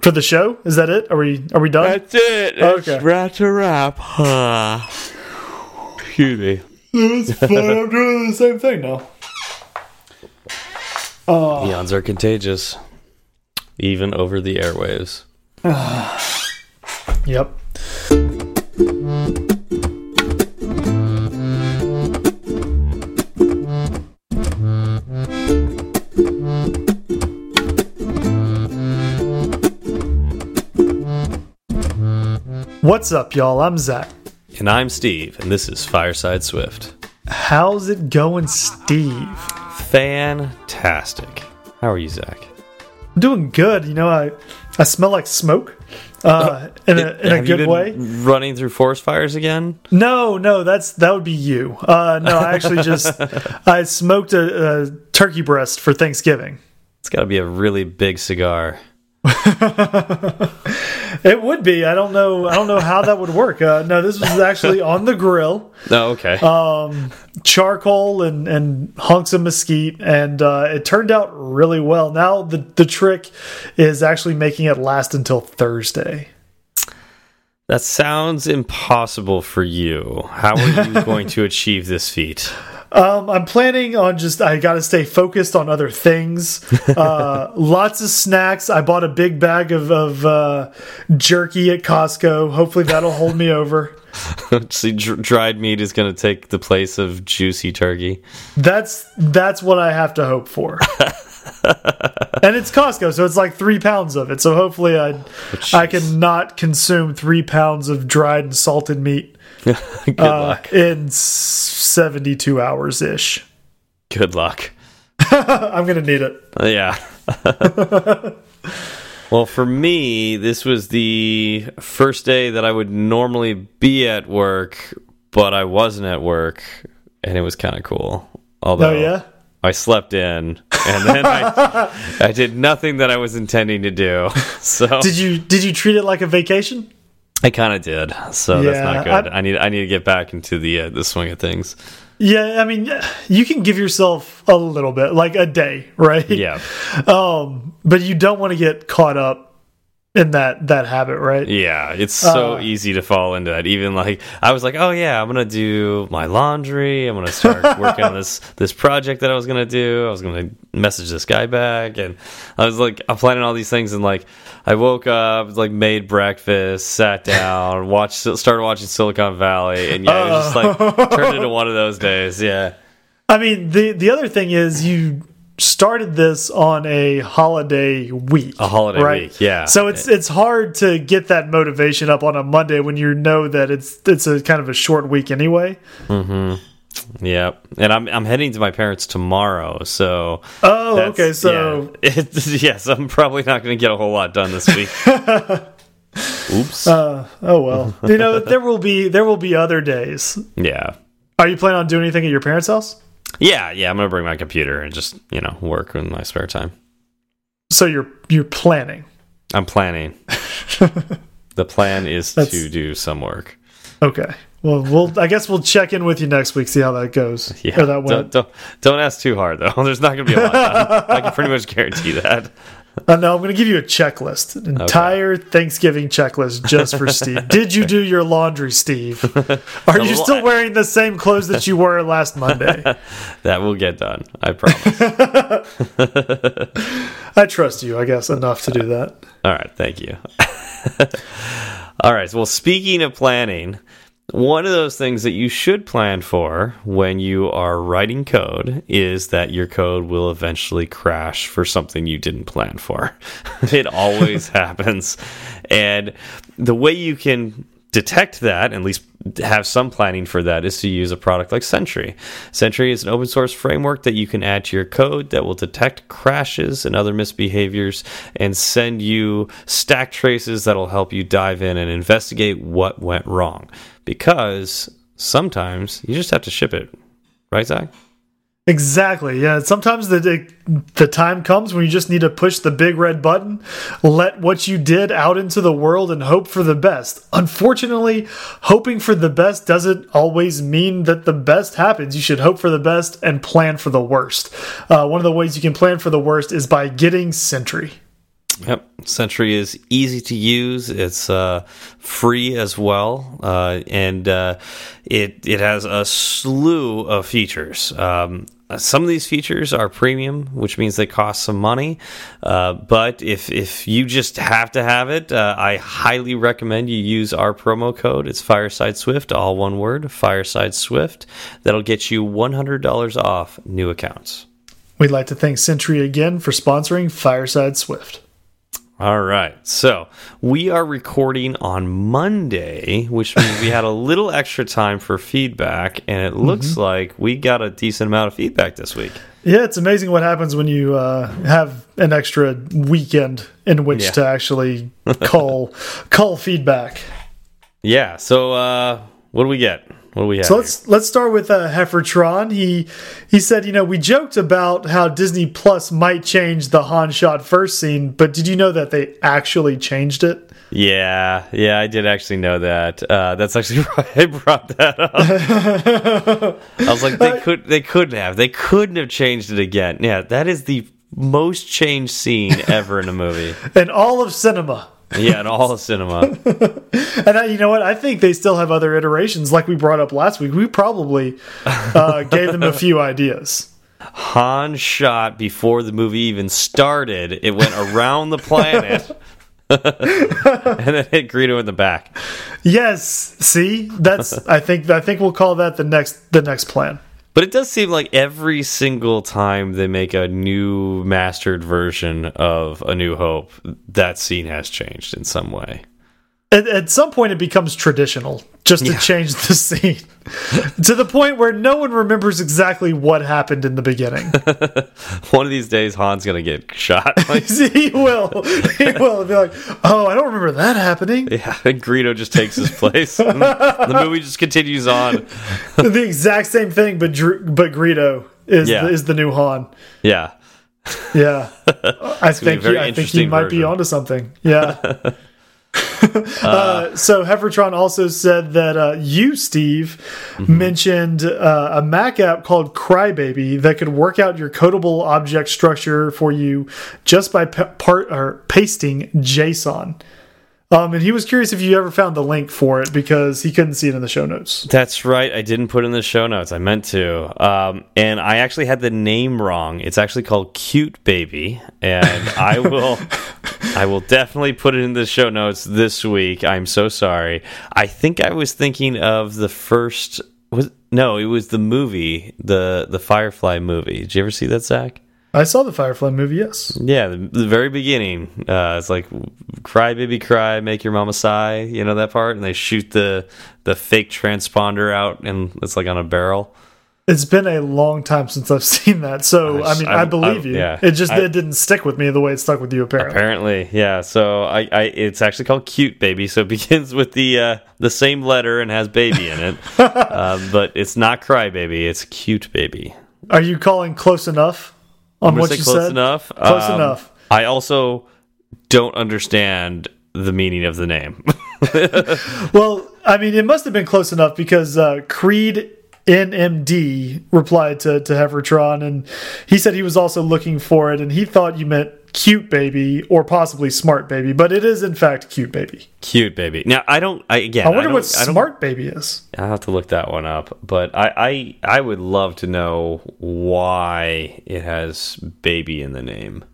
for the show. Is that it? Are we are we done? That's it. Okay. That's a wrap. Excuse me. It's fun. I'm doing the same thing now. Uh. Eons are contagious, even over the airwaves. Yep. What's up, y'all? I'm Zach. And I'm Steve, and this is Fireside Swift. How's it going, Steve? Fantastic. How are you, Zach? I'm doing good. You know, I I smell like smoke. Uh, in a in a good way. Running through forest fires again? No, no, that's that would be you. Uh, no, I actually just I smoked a, a turkey breast for Thanksgiving. It's got to be a really big cigar. It would be. I don't know. I don't know how that would work. Uh, no, this was actually on the grill, Oh, okay. um, charcoal and and hunks of mesquite, and uh, it turned out really well. Now the the trick is actually making it last until Thursday. that sounds impossible for you. How are you going to achieve this feat? Um, I'm planning on just I got to stay focused on other things. Uh, lots of snacks. I bought a big bag of, of uh, jerky at Costco. Hopefully that'll hold me over. See, dr dried meat is going to take the place of juicy turkey. That's that's what I have to hope for. and it's Costco, so it's like three pounds of it. So hopefully I I can not consume three pounds of dried and salted meat Good uh, luck. in 72 hours ish. Good luck. I'm gonna need it. Uh, Yeah. well, for me, this was the first day that I would normally be at work, but I wasn't at work, and it was kind of cool. Although Oh yeah. I slept in, and then I, I did nothing that I was intending to do. So Did you did you treat it like a vacation? I kind of did. So that's not good. I- I, need I need to get back into the uh, the swing of things. Yeah, I mean, you can give yourself a little bit, like a day, right? Yeah. Um, but you don't want to get caught up in that that habit, right? Yeah, it's so Uh, easy to fall into that. Even like I was like, oh yeah, I'm gonna do my laundry. I'm gonna start working on this this project that I was gonna do. I was gonna message this guy back, and I was like, I'm planning all these things, and like I woke up, like made breakfast, sat down, watched, started watching Silicon Valley, and yeah, it was just like oh. turned into one of those days. Yeah, I mean, the the other thing is you started this on a holiday week, a holiday right? week. Yeah, So it's it's hard to get that motivation up on a Monday when you know that it's it's a kind of a short week anyway. Mm-hmm. Yeah, and I'm I'm heading to my parents tomorrow, so. Oh, okay. So yeah. Yes, I'm probably not going to get a whole lot done this week. Oops. Uh, oh well. you know, there will be there will be other days. yeah, Are you planning on doing anything at your parents' house? yeah, yeah. I'm going to bring my computer and just you know work in my spare time. So you're you're planning. I'm planning. the plan is That's- to do some work. Okay. Well, we'll. I guess we'll check in with you next week, see how that goes. Yeah, that don't, don't don't ask too hard though. There's not going to be a lot. I can pretty much guarantee that. Uh, no, I'm going to give you a checklist, an entire Thanksgiving checklist just for Steve. Did you do your laundry, Steve? Are you still wearing the same clothes that you wore last Monday? That will get done. I promise. I trust you, I guess, enough to do that. All right, thank you. All right, well, speaking of planning, one of those things that you should plan for when you are writing code is that your code will eventually crash for something you didn't plan for. it always happens. And the way you can detect that, at least have some planning for that, is to use a product like Sentry. Sentry is an open source framework that you can add to your code that will detect crashes and other misbehaviors and send you stack traces that'll help you dive in and investigate what went wrong. Because sometimes you just have to ship it. Right, Zach? Exactly. Yeah. Sometimes the, the time comes when you just need to push the big red button, let what you did out into the world, and hope for the best. Unfortunately, hoping for the best doesn't always mean that the best happens. You should hope for the best and plan for the worst. Uh, one of the ways you can plan for the worst is by getting Sentry. Yep, Sentry is easy to use. It's uh, free as well, uh, and uh, it it has a slew of features. Um, some of these features are premium, which means they cost some money. Uh, but if if you just have to have it, uh, I highly recommend you use our promo code. It's Fireside Swift, all one word, Fireside Swift. That'll get you one hundred dollars off new accounts. We'd like to thank Sentry again for sponsoring Fireside Swift. All right. So we are recording on Monday, which means we had a little extra time for feedback, and it looks mm -hmm. like we got a decent amount of feedback this week. Yeah, it's amazing what happens when you uh, have an extra weekend in which yeah. to actually call call feedback. Yeah. So uh, what do we get? What do we have? So let's here? let's start with uh, Heffertron. He he said, you know, we joked about how Disney Plus might change the Han shot first scene, but did you know that they actually changed it? Yeah, yeah, I did actually know that. Uh, that's actually why I brought that up. I was like, they could, they couldn't have, they couldn't have changed it again. Yeah, that is the most changed scene ever in a movie in all of cinema. Yeah, and all cinema. and I, you know what? I think they still have other iterations, like we brought up last week. We probably uh, gave them a few ideas. Han shot before the movie even started. It went around the planet. and then hit Greedo in the back. Yes, see, that's. I think. I think we'll call that the next. The next plan. But it does seem like every single time they make a new mastered version of A New Hope, that scene has changed in some way. At, at some point, it becomes traditional just to yeah. change the scene to the point where no one remembers exactly what happened in the beginning. One of these days, Han's gonna get shot. he will. He will be like, "Oh, I don't remember that happening." Yeah, and Greedo just takes his place. Mm. the movie just continues on. the exact same thing, but but Greedo is yeah. the, is the new Han. Yeah. Yeah, I think he, I think he might version. be onto something. Yeah. Uh, so Heffertron also said that uh, you, Steve, mm -hmm. mentioned uh, a Mac app called Crybaby that could work out your codable object structure for you just by part or pasting JSON. Um, and he was curious if you ever found the link for it because he couldn't see it in the show notes. That's right. I didn't put in the show notes. I meant to. Um, and I actually had the name wrong. It's actually called Cute Baby. And I will I will definitely put it in the show notes this week. I'm so sorry. I think I was thinking of the first was no, it was the movie, the the Firefly movie. Did you ever see that, Zach? I saw the Firefly movie. Yes. Yeah, the, the very beginning. Uh, it's like "Cry, baby, cry, make your mama sigh." You know that part, and they shoot the the fake transponder out, and it's like on a barrel. It's been a long time since I've seen that, so I, I mean, I, I believe I, you. Yeah, it just it didn't stick with me the way it stuck with you. Apparently, apparently, yeah. So I, I it's actually called "Cute Baby," so it begins with the uh, the same letter and has "baby" in it, uh, but it's not "Cry Baby," it's "Cute Baby." Are you calling close enough? On what you close said? enough. Close um, enough. I also don't understand the meaning of the name. well, I mean, it must have been close enough because uh, Creed NMD replied to to Heffertron, and he said he was also looking for it, and he thought you meant cute baby or possibly smart baby, but it is in fact cute baby. Cute baby. Now I don't. I again. I wonder I what smart baby is. I have to look that one up, but I, I I would love to know why it has baby in the name.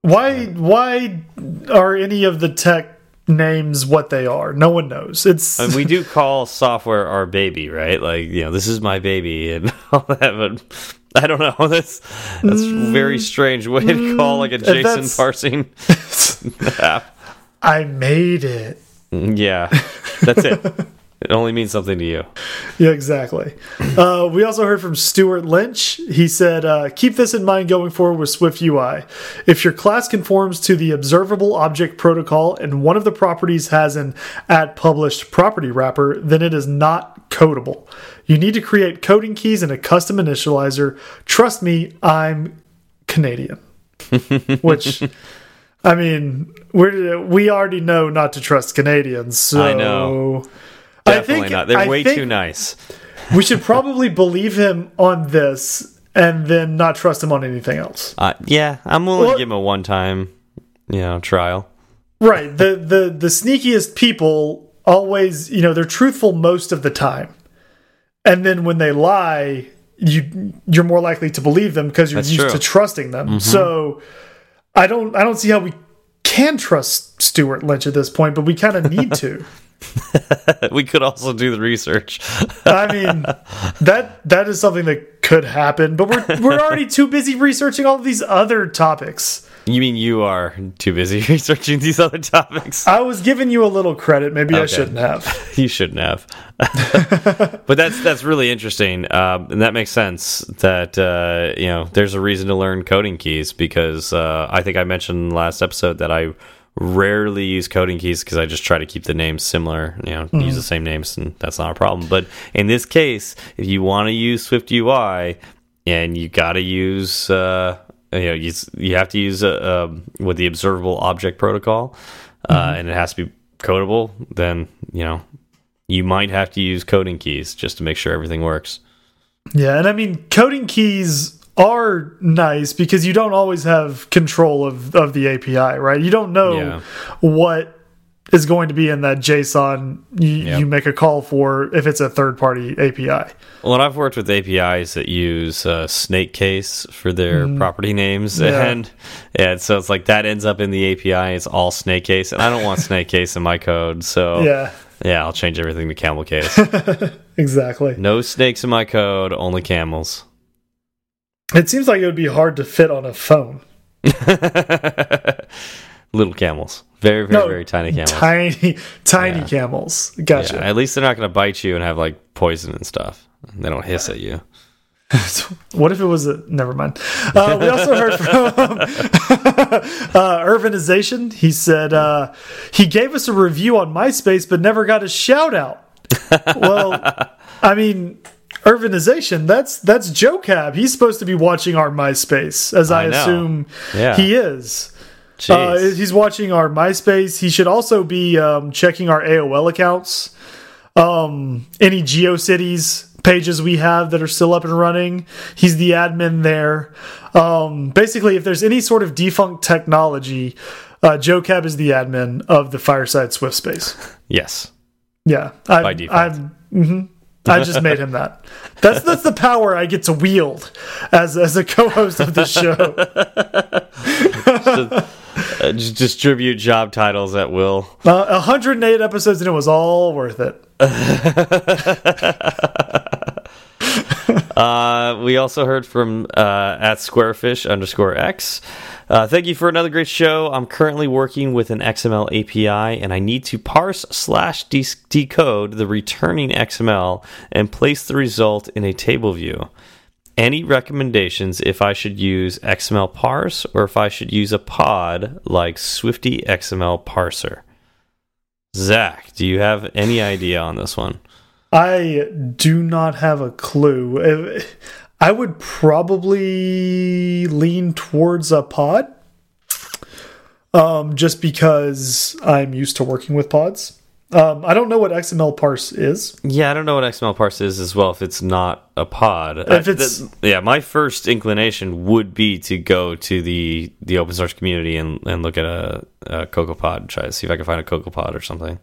Why why are any of the tech names what they are? No one knows. It's mean, we do call software our baby, right? Like you know, this is my baby and all that, but I don't know. That's that's mm, very strange way to call like a mm, JSON parsing app. I made it. Mm, yeah, that's it. It only means something to you. Yeah, exactly. Uh, we also heard from Stuart Lynch. He said, uh, keep this in mind going forward with Swift UI. If your class conforms to the observable object protocol and one of the properties has an at published property wrapper, then it is not codable. You need to create coding keys and a custom initializer. Trust me, I'm Canadian. Which. I mean, we we already know not to trust Canadians. So I know. Definitely think, not. They're I way too nice. we should probably believe him on this and then not trust him on anything else. Uh, yeah, I'm willing well, to give him a one time. you know trial. Right. The the the sneakiest people always, you know, they're truthful most of the time. And then when they lie, you you're more likely to believe them because you're That's used true. to trusting them. Mm-hmm. So I don't I don't see how we can trust Stuart Lynch at this point, but we kind of need to. we could also do the research. I mean, that that is something that could happen, but we're we're already too busy researching all of these other topics. You mean you are too busy researching these other topics? I was giving you a little credit, maybe I shouldn't have. you shouldn't have. but that's that's really interesting, um, and that makes sense. That uh, you know, there's a reason to learn coding keys because uh, I think I mentioned in the last episode that I rarely use coding keys because I just try to keep the names similar. You know, use the same names, and that's not a problem. But in this case, if you want to use Swift UI and you got to use uh, you know you, you have to use uh, um, with the observable object protocol uh, and it has to be codable then you know you might have to use coding keys just to make sure everything works Yeah, and I mean coding keys are nice because you don't always have control of of the API, right? You don't know Yeah. what is going to be in that JSON you, Yep. you make a call for if it's a third party API. well i've worked with apis that use uh, snake case for their property names Mm. Yeah. and and so it's like that ends up in the api it's all snake case and i don't want snake case in my code so Yeah, yeah i'll change everything to camel case exactly. no snakes in my code only camels It seems like it would be hard to fit on a phone. little camels very very No, very tiny camels Tiny, tiny Yeah. camels. Gotcha. Yeah, at least they're not going to bite you and have like poison and stuff. They don't hiss at you. What if it was a? Never mind. Uh, we also heard from uh, Urbanization. He said uh, he gave us a review on MySpace, but never got a shout out. well, I mean, Urbanization. That's that's Joe Cab. He's supposed to be watching our MySpace, as I, I assume Yeah. he is. Uh, he's watching our MySpace. He should also be um, checking our AOL accounts. Um, any GeoCities pages we have that are still up and running. He's the admin there. Um, basically, if there's any sort of defunct technology, uh, Joe Cab is the admin of the Fireside Swift space. yes. Yeah, I, By default. I'm. mhm. I just made him that. That's that's the power I get to wield as as a co-host of the show. Uh, just distribute job titles at will. Uh, 108 episodes and it was all worth it. Uh, we also heard from uh, at squarefish underscore x. Uh, thank you for another great show. I'm currently working with an XML API, and I need to parse slash de- decode the returning XML and place the result in a table view. Any recommendations if I should use XML parse or if I should use a pod like Swifty XML parser? Zach, do you have any idea on this one? I do not have a clue. I would probably lean towards a pod. Um, just because I'm used to working with pods. Um, I don't know what XML parse is. Yeah, I don't know what XML parse is as well if it's not a pod. If I- it's- yeah, my first inclination would be to go to the the open source community and, and look at a, a CocoaPod, try to see if I can find a CocoaPod or something.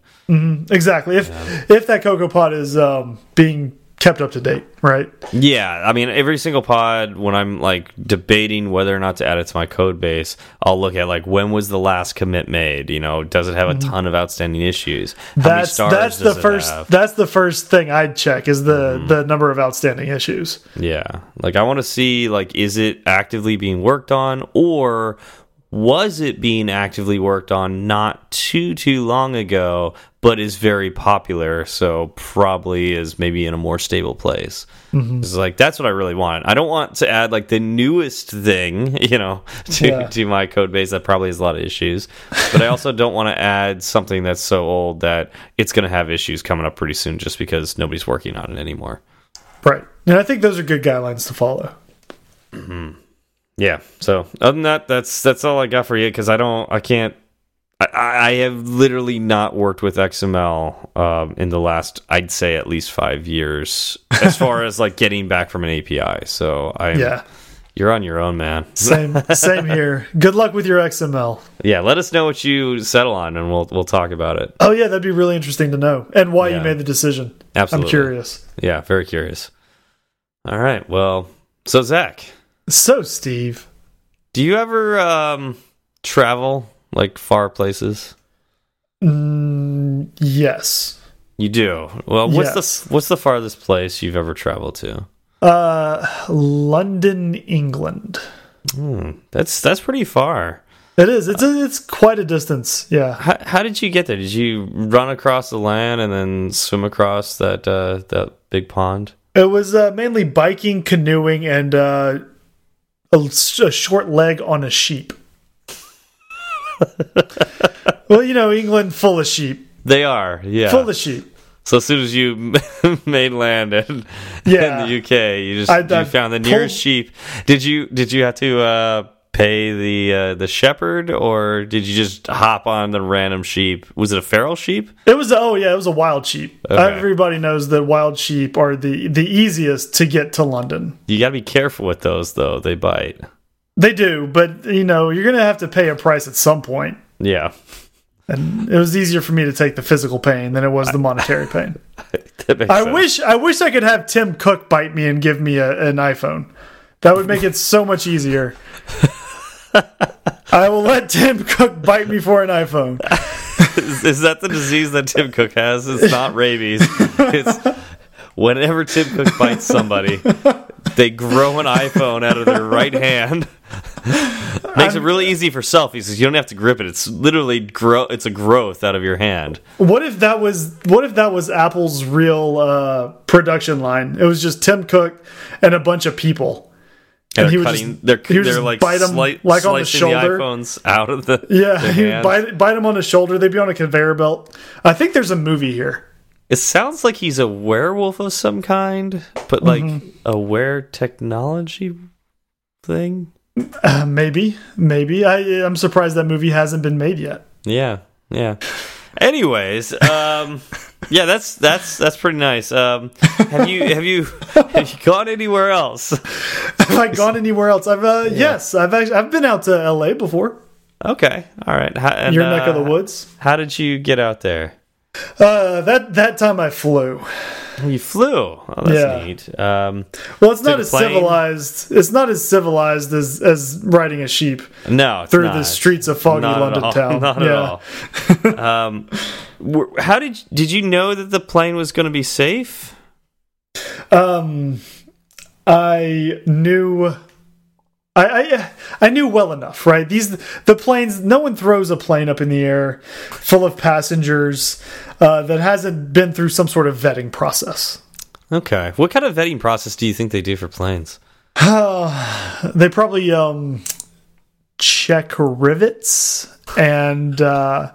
Exactly. If if that Cocoa Pod is um, being kept up to date, right? Yeah, I mean every single pod when I'm like debating whether or not to add it to my code base, I'll look at like when was the last commit made, you know, does it have a mm-hmm. ton of outstanding issues? How That's that's the first that's the first thing I'd check is the mm-hmm. the number of outstanding issues. Yeah. Like I want to see like is it actively being worked on or was it being actively worked on not too too long ago but is very popular so probably is maybe in a more stable place. Mm-hmm. It's like that's what I really want. I don't want to add like the newest thing, you know, to Yeah. to my code base that probably has a lot of issues. But I also don't want to add something that's so old that it's going to have issues coming up pretty soon just because nobody's working on it anymore. Right. And I think those are good guidelines to follow. Mm-hmm. Yeah. So other than that, that's that's all I got for you because I don't, I can't, I, I have literally not worked with XML um, in the last, I'd say at least five years, as far as like getting back from an API. So I'm, Yeah. you're on your own, man. Same, same here. Good luck with your XML. Yeah, let us know what you settle on, and we'll we'll talk about it. Oh yeah, that'd be really interesting to know, and why Yeah. you made the decision. Absolutely. I'm curious. Yeah, very curious. All right. Well, so Zach, So, Steve, do you ever um, travel like far places? mm, yes, You do. Well, what's Yes. the what's the farthest place you've ever traveled to? uh, London, England. Hmm, that's that's pretty far. It is. It's a, it's quite a distance. Yeah. How, how did you get there? Did you run across the land and then swim across that uh, that big pond? It was uh, mainly biking, canoeing, and uh, a, a short leg on a sheep. well, you know, England full of sheep. They are, yeah. Full of sheep. so as soon as you made land in, Yeah. in the UK, you just I- you I found the nearest sheep. Did you did you have to uh, pay the uh, the shepherd, or did you just hop on the random sheep? Was it a feral sheep? It was oh yeah, it was a wild sheep. Okay. Everybody knows that wild sheep are the the easiest to get to London. You got to be careful with those, though. They bite. They do, but you know you're gonna have to pay a price at some point. Yeah, And it was easier for me to take the physical pain than it was the monetary pain. I sense. wish I wish I could have Tim Cook bite me and give me a, an iPhone. That would make it so much easier. I will let Tim Cook bite me for an iPhone. is, is that the disease that Tim Cook has? It's not rabies. It's whenever Tim Cook bites somebody, they grow an iPhone out of their right hand. Makes it really easy for selfies because you don't have to grip it. It's literally grow. It's a growth out of your hand. What if that was what if that was Apple's real uh, production line? It was just Tim Cook and a bunch of people. And, And he they're would cutting. just- they're he would they're like bite 'em, slight, like, on the shoulder. the iPhones out of the Yeah, their he would hand. bite bite him on the shoulder. They'd be on a conveyor belt. I think there's a movie here. It sounds like he's a werewolf of some kind, but like Mm-hmm. a were technology thing. Uh, maybe, maybe. I I'm surprised that movie hasn't been made yet. Yeah, yeah. Anyways, um, yeah, that's that's that's pretty nice. Um, have you have you have you gone anywhere else? Have I gone anywhere else? I've uh, yes, I've actually I've been out to L.A. before. Okay, all right. How, and, Your neck of the uh, woods. How did you get out there? Uh, that that time I flew. You flew. Oh, that's Yeah. neat. Um, Well, it's not as plane? civilized. It's not as civilized as as riding a sheep no, through not. the streets of foggy Not London town. Not yeah. at all. um, how did did you know that the plane was going to be safe? Um, I knew. I, I I knew well enough, right? These the planes. No one throws a plane up in the air full of passengers uh, that hasn't been through some sort of vetting process. Okay. What kind of vetting process do you think they do for planes? They probably um, check rivets and uh,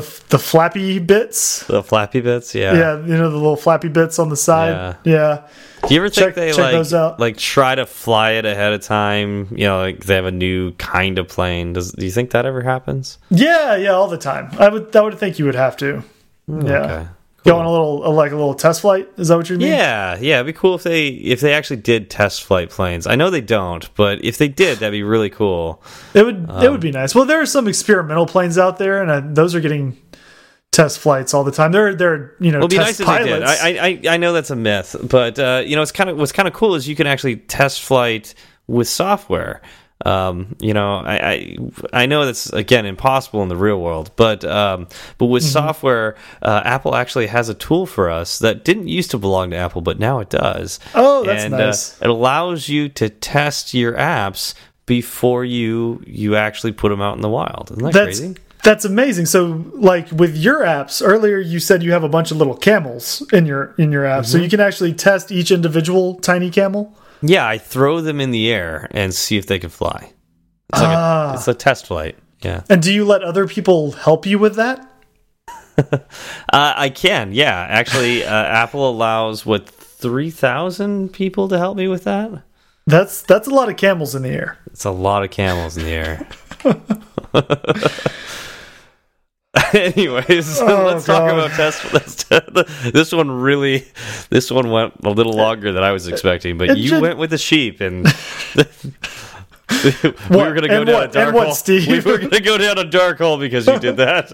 the the flappy bits. The flappy bits? Yeah. Yeah, you know the little flappy bits on the side. Yeah, Do you ever think Check- they like those out. like try to fly it ahead of time? You know, like they have a new kind of plane. Does do you think that ever happens? yeah, yeah, all the time. I would I would think you would have to. Hmm, yeah, Okay. Go on a little like a little test flight. Is that what you mean? Yeah, yeah, it'd be cool if they if they actually did test flight planes. I know they don't, but if they did, that'd be really cool. it would it Um, would be nice. Well, there are some experimental planes out there, and uh, those are getting test flights all the time. They're they're you know test nice pilots. I, I I know that's a myth, but uh, you know, it's kind of what's kind of cool is you can actually test flight with software. Um, you know, I, I I know that's again impossible in the real world, but um, but with software, uh, Apple actually has a tool for us that didn't used to belong to Apple, but now it does. Oh, that's and, nice. Uh, it allows you to test your apps before you you actually put them out in the wild. Isn't that that's crazy? that's amazing. So, like with your apps, earlier you said you have a bunch of little camels in your in your app, so Mm-hmm. you can actually test each individual tiny camel. Yeah, I throw them in the air and see if they can fly. It's like Ah. a, it's a test flight. Yeah, And do you let other people help you with that? uh, I can. Yeah, actually, uh, Apple allows what three thousand people to help me with that. That's that's a lot of camels in the air. It's a lot of camels in the air. Anyways, Oh, let's talk about test. Let's, this one really, this one went a little longer than I was expecting. But it you should- went with the sheep, and we What? were gonna go And down what? a dark what, hole. Steve? We were gonna go down a dark hole because you did that.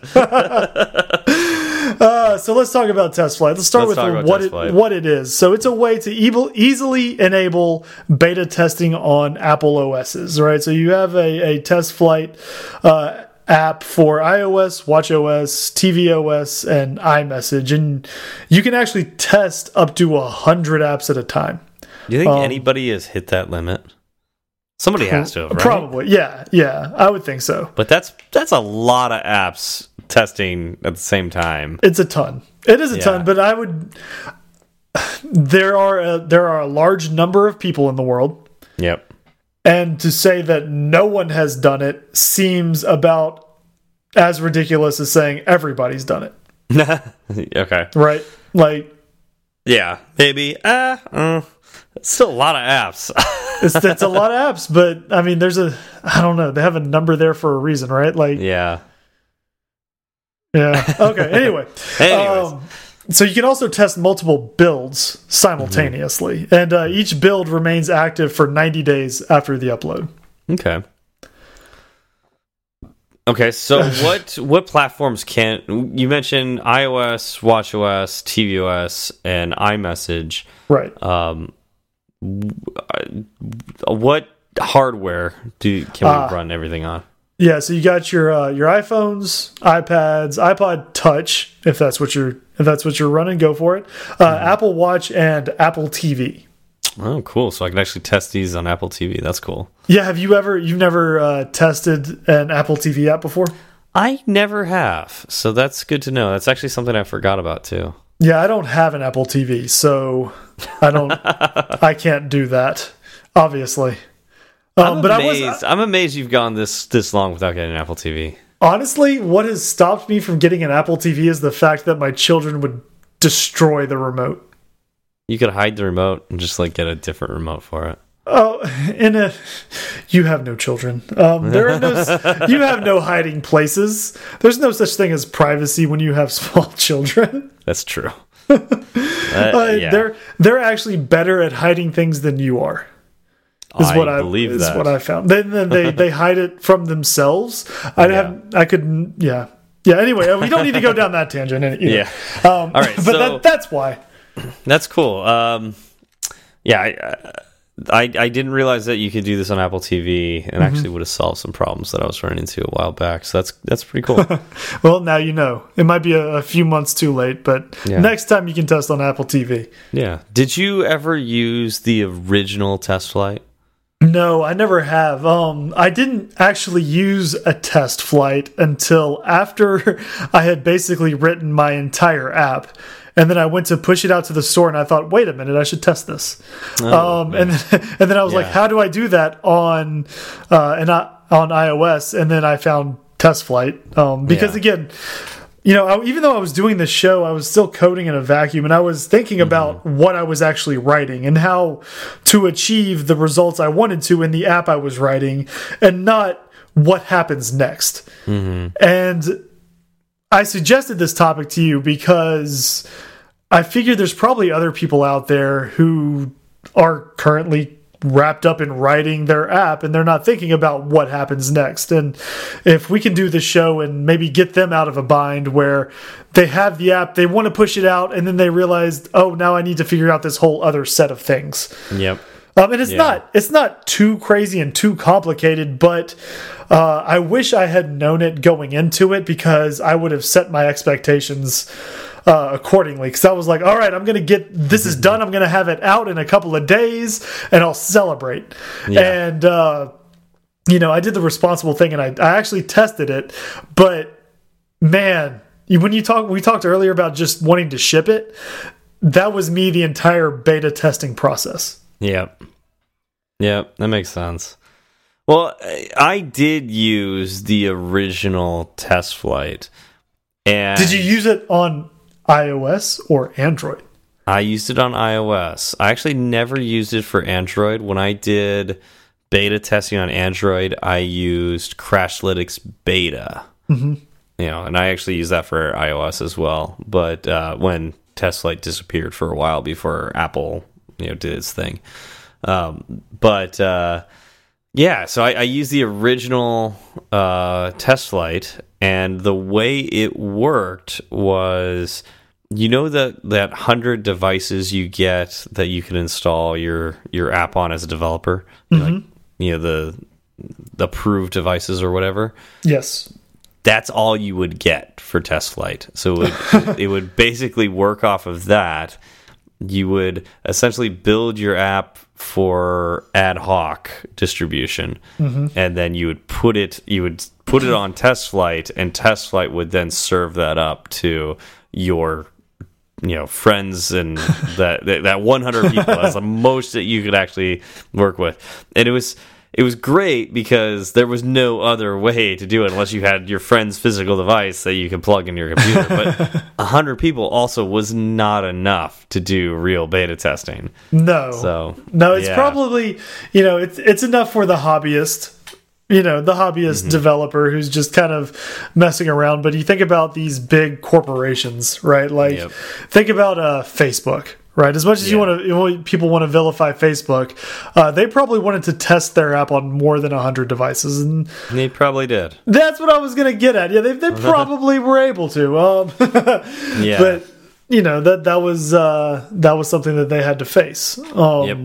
Uh, so let's talk about test flight. Let's start Let's with what it, flight. what it is. So it's a way to evil, easily enable beta testing on Apple OSs, right? So you have a, a test flight uh, app for iOS, WatchOS, tvOS, and iMessage, and you can actually test up to a hundred apps at a time. Do you think Um, anybody has hit that limit? Somebody has to have, right? Probably, yeah, yeah, I would think so. But that's that's a lot of apps testing at the same time. It's a ton. It is a Yeah. ton, but I would. There are a, there are a large number of people in the world, Yep. And to say that no one has done it seems about as ridiculous as saying everybody's done it, okay. right? Like Yeah. Maybe. Uh, uh it's still a lot of apps. it's it's a lot of apps, but I mean, there's a I don't know. They have a number there for a reason, right? Like yeah. yeah. Okay. Anyway. Anyways. Um, so you can also test multiple builds simultaneously, and uh, each build remains active for 90 days after the upload. Okay. Okay, so what what platforms can you mentioned iOS, WatchOS, tvOS, and iMessage? Right. Um, uh, what hardware do can we Ah. run everything on? Yeah. So you got your uh, your iPhones, iPads, iPod Touch, if that's what you're if that's what you're running, go for it. Uh, Apple Watch and Apple TV. Oh, cool! So I can actually test these on Apple TV. That's cool. Yeah. Have you ever you've never uh, tested an Apple TV app before? I never have, so that's good to know. That's actually something I forgot about too. Yeah, I don't have an Apple TV, so I don't I can't do that. Obviously. Um, I'm but I was amazed. I'm amazed you've gone this this long without getting an Apple TV. Honestly, what has stopped me from getting an Apple TV is the fact that my children would destroy the remote. You could hide the remote and just like get a different remote for it. Oh, in a you have no children. Um, there are no you have no hiding places. There's no such thing as privacy when you have small children. That's true. Uh, Uh, yeah. They're they're actually better at hiding things than you are. Is I what I believe is that. what I found. Then then they they hide it from themselves. I Yeah. have I could yeah yeah. Anyway, we don't need to go down that tangent. know. Yeah. Um, All right, but so- that, that's why. That's cool. Um, yeah, I, I I didn't realize that you could do this on Apple TV, and Mm-hmm. actually would have solved some problems that I was running into a while back. So that's that's pretty cool. Well, now you know. It might be a, a few months too late, but Yeah. next time you can test on Apple TV. yeah. Did you ever use the original test flight? No, I never have. Um, I didn't actually use a test flight until after I had basically written my entire app. And then I went to push it out to the store and I thought, wait a minute, I should test this. um, and, then, and then I was like, how do I do that on, uh, and I, on iOS? And then I found test flight. Um, because Yeah. again, you know, I, even though I was doing this show, I was still coding in a vacuum and I was thinking mm-hmm. about what I was actually writing and how to achieve the results I wanted to in the app I was writing and not what happens next. Mm-hmm. And I suggested this topic to you because I figured there's probably other people out there who are currently wrapped up in writing their app and they're not thinking about what happens next. And if we can do the show and maybe get them out of a bind where they have the app, they want to push it out, and then they realize, oh, now I need to figure out this whole other set of things. Yep. Um, and it's Yeah. not it's not too crazy and too complicated, but uh, I wish I had known it going into it because I would have set my expectations uh, accordingly. Because I was like, all right, I'm gonna get this is done. I'm gonna have it out in a couple of days, and I'll celebrate. Yeah. And uh, you know, I did the responsible thing, and I, I actually tested it, but man. you- When you talk, we talked earlier about just wanting to ship it. That was me the entire beta testing process. Yep. Yep, that makes sense. Well, I- I did use the original test flight. And Did you use it on iOS or Android? I used it on iOS. I actually never used it for Android. When I did beta testing on Android, I used Crashlytics Beta. Mhm. Yeah, know, and I actually use that for iOS as well. But uh, when TestFlight disappeared for a while before Apple, you know, did its thing. Um, but uh, yeah, so I, I used the original uh, Test Flight, and the way it worked was you know that that hundred devices you get that you can install your your app on as a developer, mm -hmm. like you know the the approved devices or whatever. Yes, that's all you would get for test flight. So it would, it would basically work off of that. You would essentially build your app for ad hoc distribution, mm -hmm. and then you would put it you would put it on test flight, and test flight would then serve that up to your you know friends and that that 100 people as the most that you could actually work with. And it was it was great because there was no other way to do it unless you had your friend's physical device that you could plug in your computer. But 100 people also was not enough to do real beta testing. No. So no it's yeah. probably you know it's it's enough for the hobbyist you know the hobbyist mm -hmm. developer who's just kind of messing around. But you think about these big corporations right? Like yep. think about uh, facebook right? As much as yeah. you want to people want to vilify facebook uh, they probably wanted to test their app on more than 100 devices and they probably did. that's what i was gonna get at. Yeah they, they probably were able to um, yeah. but you know that that was uh, that was something that they had to face. Um, yep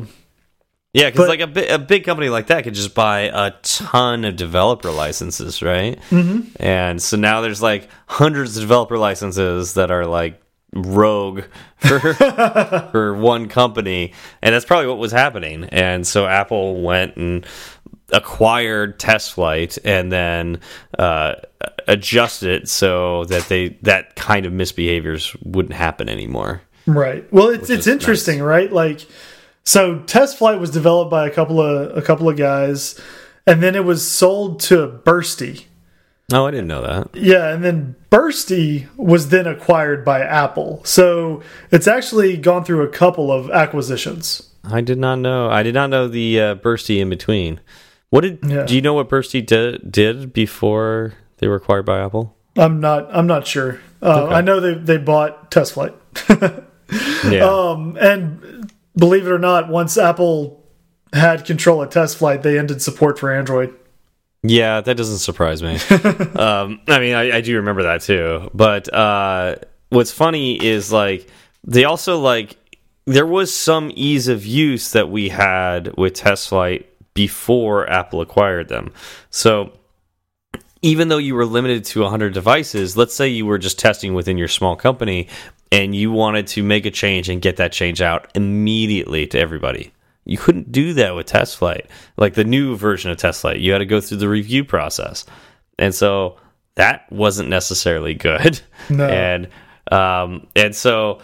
yeah, because like a, bi a big company like that could just buy a ton of developer licenses, right? Mm -hmm. And so now there's like hundreds of developer licenses that are like rogue for for one company, and that's probably what was happening. And so Apple went and acquired test flight and then uh, adjusted it so that they that kind of misbehaviors wouldn't happen anymore. Right. Well, it's it's interesting, nice. right? Like so test flight was developed by a couple of a couple of guys, and then it was sold to Burstly. Oh, I didn't know that. Yeah, and then Burstly was then acquired by Apple. So it's actually gone through a couple of acquisitions. I did not know. I did not know the uh, Burstly in between. What did yeah. do you know what Burstly did did before they were acquired by Apple? I'm not. I'm not sure. Uh, okay. I know they they bought Test Flight. yeah. Um, and believe it or not, once Apple had control of test flight, they ended support for Android. Yeah, that doesn't surprise me. um, I mean, I, I, do remember that too. But uh, what's funny is like they also like there was some ease of use that we had with test flight before Apple acquired them. So even though you were limited to 100 devices, let's say you were just testing within your small company, and you wanted to make a change and get that change out immediately to everybody. You couldn't do that with test flight. Like the new version of test flight, you had to go through the review process. And so that wasn't necessarily good. No. And um and so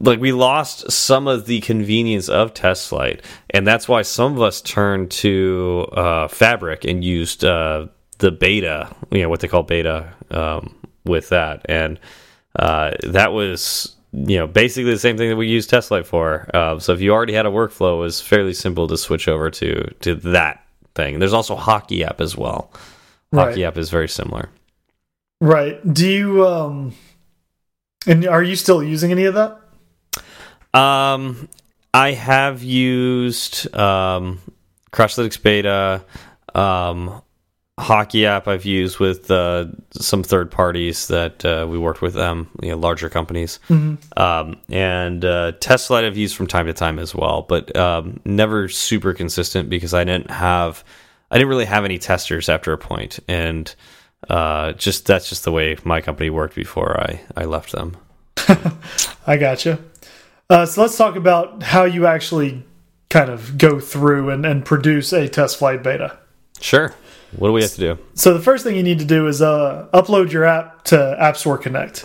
like we lost some of the convenience of test flight and that's why some of us turned to uh, fabric and used uh, the beta you know what they call beta um, with that and uh, that was you know basically the same thing that we use test flight for. Uh, so if you already had a workflow, it was fairly simple to switch over to to that thing. There's also Hockey app as well. Hockey right. app is very similar. Right. Do you um and are you still using any of that? Um I have used um Crashlytics beta um hockey app I've used with uh, some third parties that uh, we worked with them, you know, larger companies, mm -hmm. um, and uh, TestFlight I've used from time to time as well, but um, never super consistent because I didn't have, I didn't really have any testers after a point, and uh, just that's just the way my company worked before I I left them. I gotcha. Uh, so let's talk about how you actually kind of go through and, and produce a test flight beta. Sure. What do we have to do? So the first thing you need to do is uh, upload your app to App Store Connect.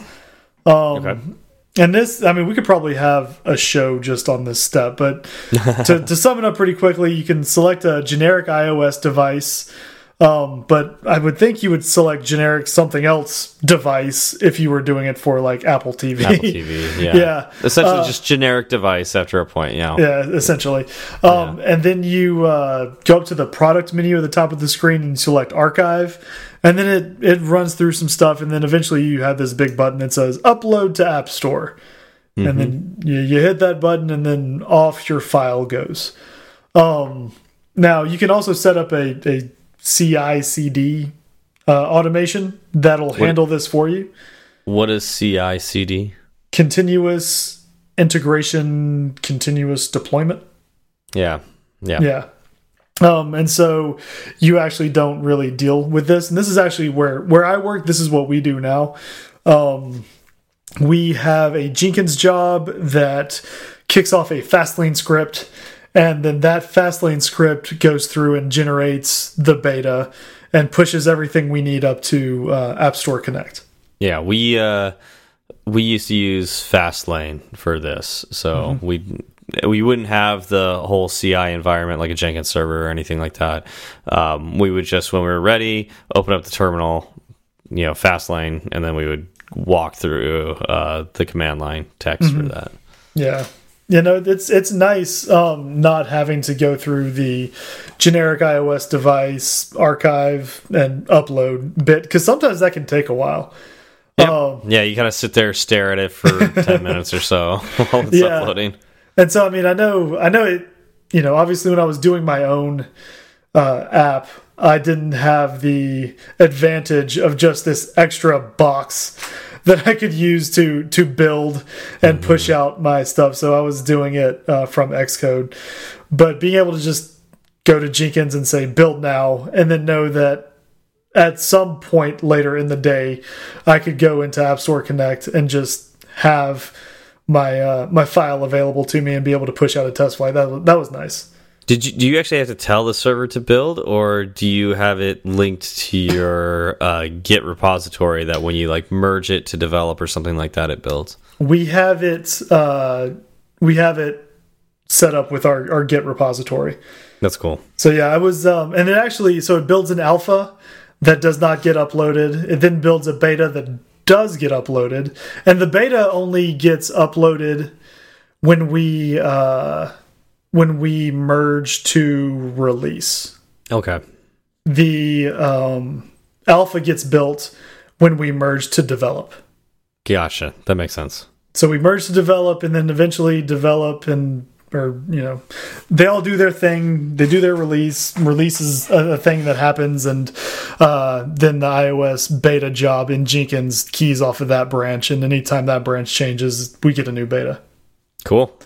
Um, okay. And this, I mean, we could probably have a show just on this step, but to, to sum it up pretty quickly, you can select a generic iOS device Um, but I would think you would select generic something else device if you were doing it for like Apple TV. Apple TV, yeah, Yeah. essentially Uh, just generic device after a point. Yeah, Yeah, essentially. Um, And then you uh, go up to the product menu at the top of the screen and select archive. And then it, it runs through some stuff. And then eventually you have this big button that says upload to App Store. And then you, you hit that button and then off your file goes. Um, now you can also set up a, a CI CD uh, automation that'll handle this for you. What is CI/CD? Continuous integration, continuous deployment. Yeah, yeah, Yeah. Um, and so you actually don't really deal with this. And this is actually where where I work. This is what we do now. Um, we have a Jenkins job that kicks off a Fastlane script, and then that Fastlane script goes through and generates the beta and pushes everything we need up to uh, App Store Connect. yeah. We uh, we used to use Fastlane for this, so Mm-hmm. we we wouldn't have the whole CI environment like a Jenkins server or anything like that. Um, we would just when we were ready, open up the terminal, you know, Fastlane, and then we would walk through uh, the command line text Mm-hmm. for that. Yeah. You know, it's it's nice um, not having to go through the generic iOS device archive and upload bit because sometimes that can take a while. Yep. Um, Yeah, you kind of sit there, stare at it for ten minutes or so while it's Yeah. uploading. and so, I mean, I know, I know it. You know, obviously, when I was doing my own uh, app, I didn't have the advantage of just this extra box that I could use to to build and push out my stuff. So I was doing it uh, from Xcode, but being able to just go to Jenkins and say build now, and then know that at some point later in the day, I could go into App Store Connect and just have my uh, my file available to me and be able to push out a test flight. That that was nice. Did you do you actually have to tell the server to build, or do you have it linked to your uh, Git repository that when you like merge it to develop or something like that, it builds? We have it uh, we have it set up with our, our Git repository. That's cool. So yeah, I was um, and it actually so it builds an alpha that does not get uploaded. It then builds a beta that does get uploaded, and the beta only gets uploaded when we uh, when we merge to release. Okay. The um, alpha gets built when we merge to develop. Gotcha. That makes sense. So we merge to develop, and then eventually develop and or you know they all do their thing they do their release release is a, a thing that happens and uh, then the ios beta job in jenkins keys off of that branch and anytime that branch changes we get a new beta Cool.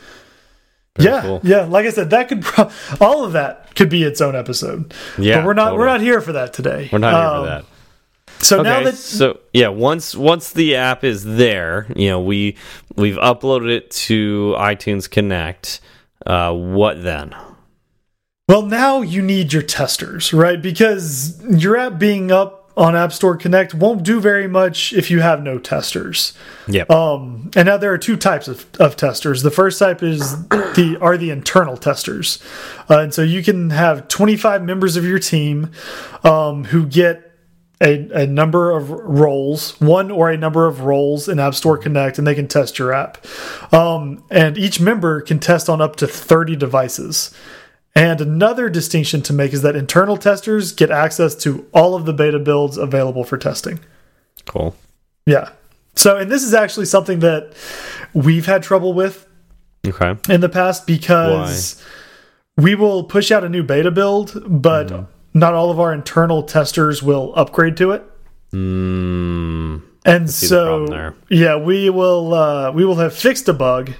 Very yeah cool. yeah like i said that could pro all of that could be its own episode Yeah, but we're not we're not here for that today We're not here Um, for that. so now that so yeah, once once the app is there, you know, we we've uploaded it to iTunes Connect. Uh, what then? Well, now you need your testers, right? Because your app being up on App Store Connect won't do very much if you have no testers. Yep. Um, and now there are two types of, of testers. The first type is the are the internal testers, uh, and so you can have 25 members of your team um, who get a, a number of roles, one or a number of roles in App Store Connect, and they can test your app. Um, and each member can test on up to 30 devices. And another distinction to make is that internal testers get access to all of the beta builds available for testing. cool. Yeah. So, and this is actually something that we've had trouble with Okay. in the past because we will push out a new beta build, but Mm-hmm. not all of our internal testers will upgrade to it. Mm, And so, yeah, we will uh, we will have fixed a bug,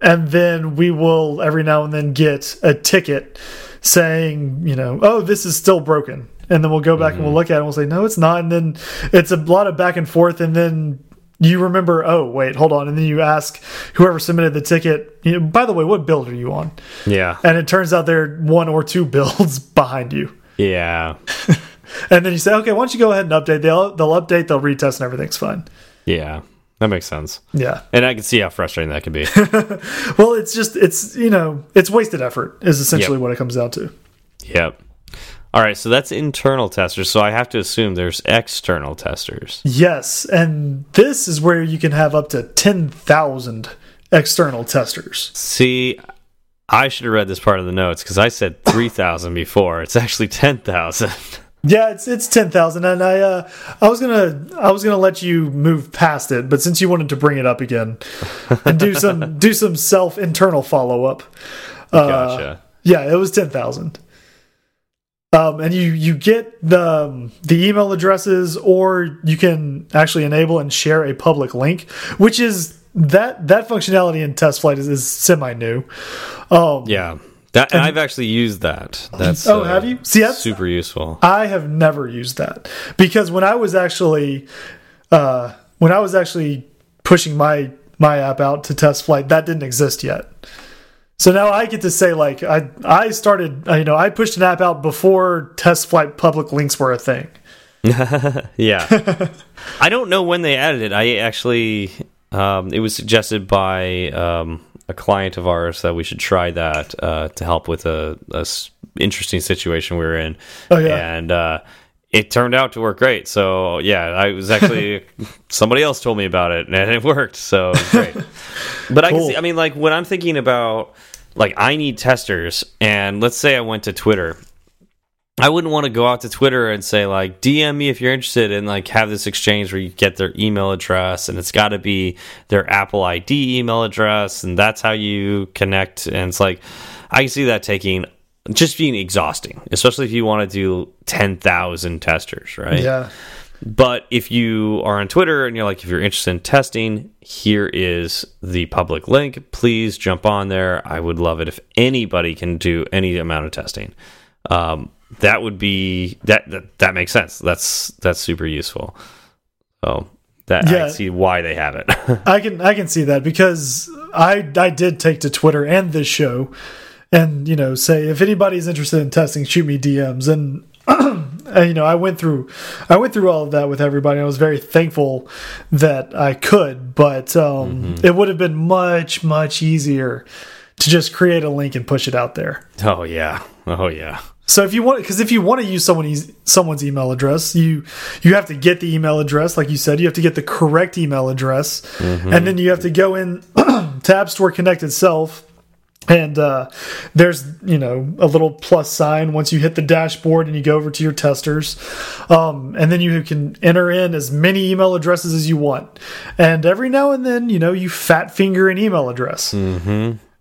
and then we will every now and then get a ticket saying, you know, oh, this is still broken, and then we'll go back and Mm-hmm. we'll look at it and we'll say, no, it's not, and then it's a lot of back and forth, and then you remember, oh, wait, hold on, and then you ask whoever submitted the ticket, you know, by the way, what build are you on? yeah. And it turns out they're one or two builds behind you. Yeah. And then you say, okay, why don't you go ahead and update? They'll they'll update, they'll retest, and everything's fine. Yeah. That makes sense. Yeah. And I can see how frustrating that could be. Well, it's just it's you know it's wasted effort is essentially Yep. what it comes down to. yep. All right, so that's internal testers. So I have to assume there's external testers. Yes, and this is where you can have up to 10,000 external testers. See, I should have read this part of the notes because I said 3,000 before. It's actually 10,000. Yeah, it's it's 10,000 and I uh I was going to I was going to let you move past it, but since you wanted to bring it up again and do some do some self internal follow-up. Uh, Gotcha. Yeah, it was 10,000. Um, and you you get the um, the email addresses, or you can actually enable and share a public link, which is that that functionality in test flight is, is semi new. Um, Yeah. That I've actually used that. That's Oh, uh, have you? See, that's super useful. I have never used that because when I was actually uh, when I was actually pushing my my app out to test flight, that didn't exist yet. So now I get to say like I I started uh, you know I pushed an app out before test flight public links were a thing. Yeah. I don't know when they added it. I actually, um, it was suggested by um, a client of ours that we should try that uh, to help with a, a s- interesting situation we were in. Oh, yeah. And uh, it turned out to work great. So yeah, I was actually somebody else told me about it and it worked. So it great. but I can see. I mean, like when I'm thinking about like I need testers, and let's say I went to Twitter I wouldn't want to go out to Twitter and say like DM me if you're interested and like have this exchange where you get their email address and it's got to be their Apple ID email address and that's how you connect and it's like I can see that taking just being exhausting, especially if you want to do 10,000 testers, right? Yeah. But if you are on Twitter and you're like, if you're interested in testing, here is the public link. Please jump on there. I would love it if anybody can do any amount of testing. Um, that would be that, that that makes sense. That's that's super useful. So that I see why they have it. I can I can see that because I I did take to Twitter and this show and you know say if anybody's interested in testing shoot me DMs and and, you know I went through I went through all of that with everybody I was very thankful that I could but um it would have been much much easier to just create a link and push it out there oh yeah. Oh yeah. So if you want, because if you want to use someone's someone's email address, you you have to get the email address, like you said, you have to get the correct email address, and then you have to go in to App Store Connect itself, and uh, there's you know a little plus sign once you hit the dashboard and you go over to your testers, um, and then you can enter in as many email addresses as you want, and every now and then you know you fat finger an email address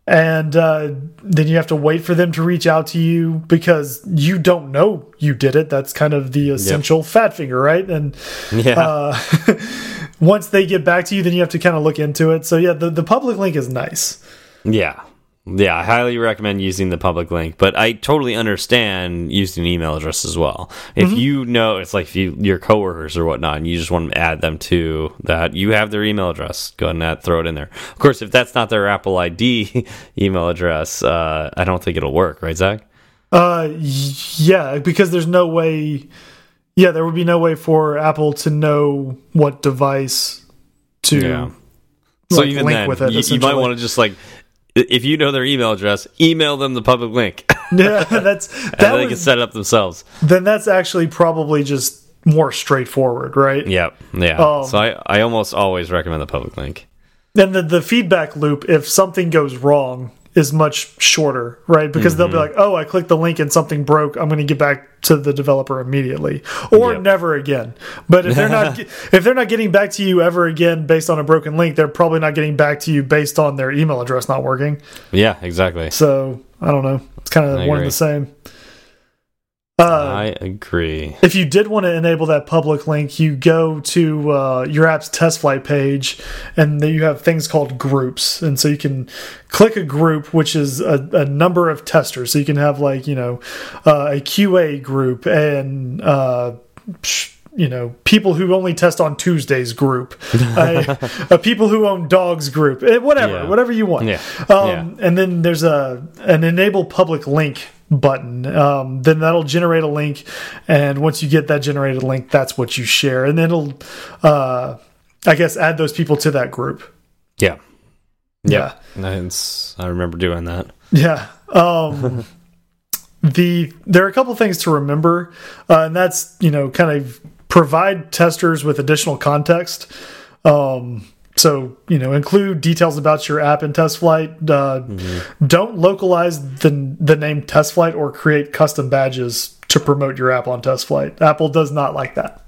and uh, then you have to wait for them to reach out to you because you don't know you did it. That's kind of the essential fat finger, right? And Yeah. uh, once they get back to you, then you have to kind of look into it. So yeah, the the public link is nice. Yeah. Yeah, I highly recommend using the public link, but I totally understand using an email address as well. If you know, it's like if you, your coworkers or whatnot, and you just want to add them to that, you have their email address. Go ahead and add, throw it in there. Of course, if that's not their Apple ID email address, uh, I don't think it'll work, right, Zach? Uh, yeah, because there's no way. Yeah, there would be no way for Apple to know what device to. Yeah. So like, even link then, with it, you, you might want to just like, if you know their email address, email them the public link, Yeah, that's and that they can set it up themselves. then that's actually probably just more straightforward, right? Yep. Yeah. Um, so I, I almost always recommend the public link. And the the feedback loop, if something goes wrong, is much shorter, right? Because they'll be Mm-hmm. like, "Oh, I clicked the link and something broke. I'm going to get back to the developer immediately, or Yep. never again." But if they're not if they're not getting back to you ever again based on a broken link, they're probably not getting back to you based on their email address not working. Yeah, exactly. So I don't know. It's kind of one and the same. Uh, I agree. if you did want to enable that public link, you go to uh, your app's test flight page, and then you have things called groups, and so you can click a group, which is a, a number of testers. So you can have like you know uh, a QA group and uh, psh, you know people who only test on Tuesdays group, a, a people who own dogs group, eh, whatever, Yeah. whatever you want. Yeah. Um, And then there's a an enable public link button. Um, then that'll generate a link, and once you get that generated link, that's what you share, and then it'll, uh, I guess, add those people to that group. Yeah. Yeah. That's, I remember doing that. Yeah. Um, the there are a couple things to remember, uh, and that's you know kind of provide testers with additional context. Um, so you know include details about your app in TestFlight. Uh, mm -hmm. Don't localize the the name TestFlight or create custom badges to promote your app on TestFlight. Apple does not like that.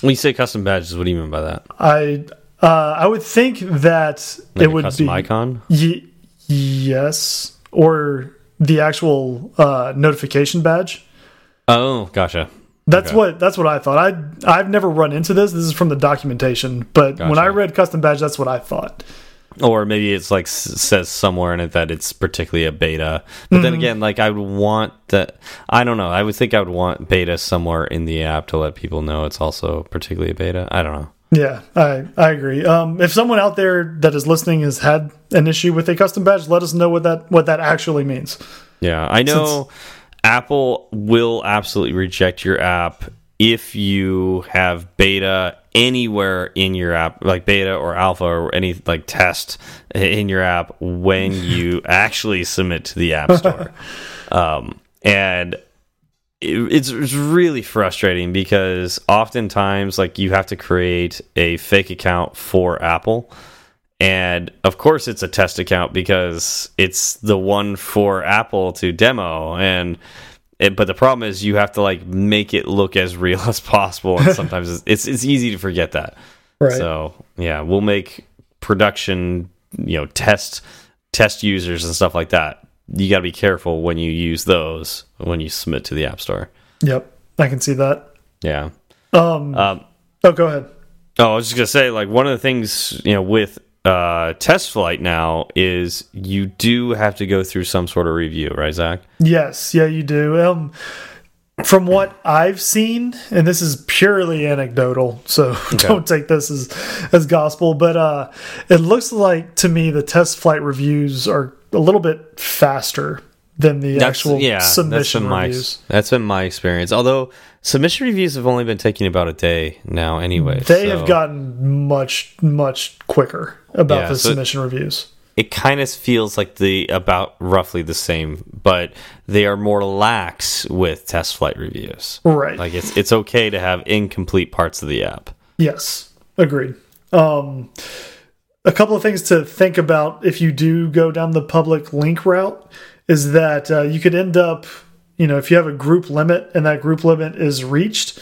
When you say custom badges, what do you mean by that? I uh, I would think that like it would custom be icon. yes, or the actual uh, notification badge. Oh, gotcha. That's okay. what that's what I thought. I I've never run into this. This is from the documentation, but gotcha. when I read custom badge, that's what I thought. Or maybe it's like says somewhere in it that it's particularly a beta. But mm -hmm. then mm-hmm. again, like I would want that. I don't know. I would think I would want beta somewhere in the app to let people know it's also particularly a beta. I don't know. Yeah, I I agree. Um, if someone out there that is listening has had an issue with a custom badge, let us know what that what that actually means. Yeah, I know. Since Apple will absolutely reject your app if you have beta anywhere in your app, like beta or alpha or any like test in your app when you actually submit to the App Store. um, and it's, it's really frustrating because oftentimes like you have to create a fake account for Apple and of course, it's a test account because it's the one for Apple to demo. And it, but the problem is you have to like make it look as real as possible, and sometimes it's, it's, it's easy to forget that. Right. So yeah, we'll make production, you know, test test users and stuff like that. You got to be careful when you use those when you submit to the App Store. Yep, I can see that. Yeah. Um. um oh, go ahead. Oh, I was just gonna say, like one of the things you know with uh, TestFlight now is you do have to go through some sort of review, right, Zach? Yes, yeah, you do. Um, from what I've seen, and this is purely anecdotal, so okay. don't take this as as gospel, but uh, it looks like to me the test flight reviews are a little bit faster than the that's, actual yeah, submission that's reviews. My, that's been my experience. Although submission reviews have only been taking about a day now, anyway. They so. have gotten much much quicker about yeah, the so submission reviews. It kind of feels like the about roughly the same, but they are more lax with test flight reviews. Right. Like it's it's okay to have incomplete parts of the app. Yes, agreed. Um, a couple of things to think about if you do go down the public link route is that uh, you could end up, you know, if you have a group limit and that group limit is reached,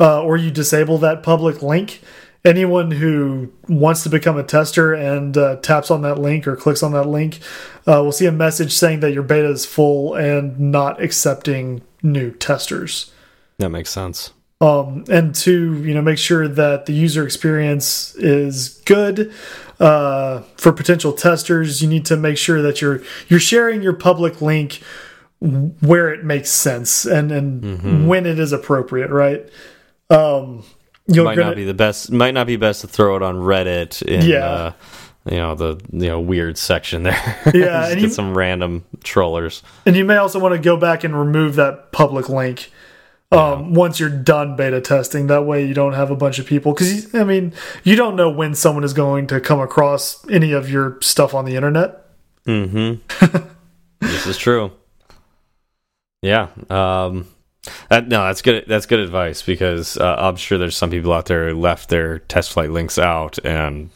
uh, or you disable that public link, anyone who wants to become a tester and uh, taps on that link or clicks on that link uh, will see a message saying that your beta is full and not accepting new testers. That makes sense. Um, and to you know make sure that the user experience is good uh, for potential testers, you need to make sure that you're you're sharing your public link where it makes sense and and mm -hmm. when it is appropriate, right? Um, you might not be the best. Might not be best to throw it on Reddit. In, yeah. Uh, you know the you know weird section there. Yeah, and get you, some random trollers. And you may also want to go back and remove that public link um, once you're done beta testing. That way you don't have a bunch of people because I mean you don't know when someone is going to come across any of your stuff on the internet. Mm-hmm. this is true. Yeah. Um, that, no, that's good. That's good advice because uh, I'm sure there's some people out there who left their test flight links out, and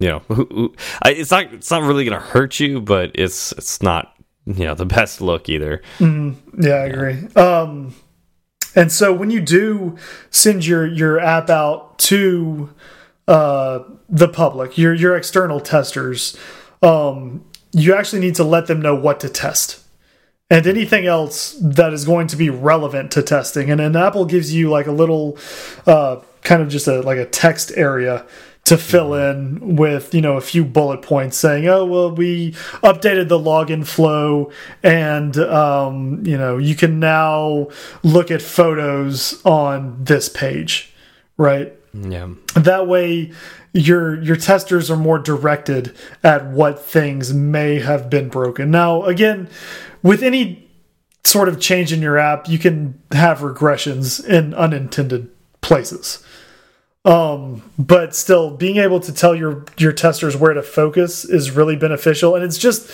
you know, who, who, I, it's not it's not really going to hurt you, but it's it's not you know the best look either. Mm, yeah, I agree. Um, and so when you do send your your app out to uh, the public, your your external testers, um, you actually need to let them know what to test and anything else that is going to be relevant to testing. And then Apple gives you like a little uh, kind of just a like a text area to fill in with you know a few bullet points saying oh well we updated the login flow and um, you know you can now look at photos on this page right? Yeah. That way your your testers are more directed at what things may have been broken. Now again with any sort of change in your app you can have regressions in unintended places um, but still, being able to tell your your testers where to focus is really beneficial, and it's just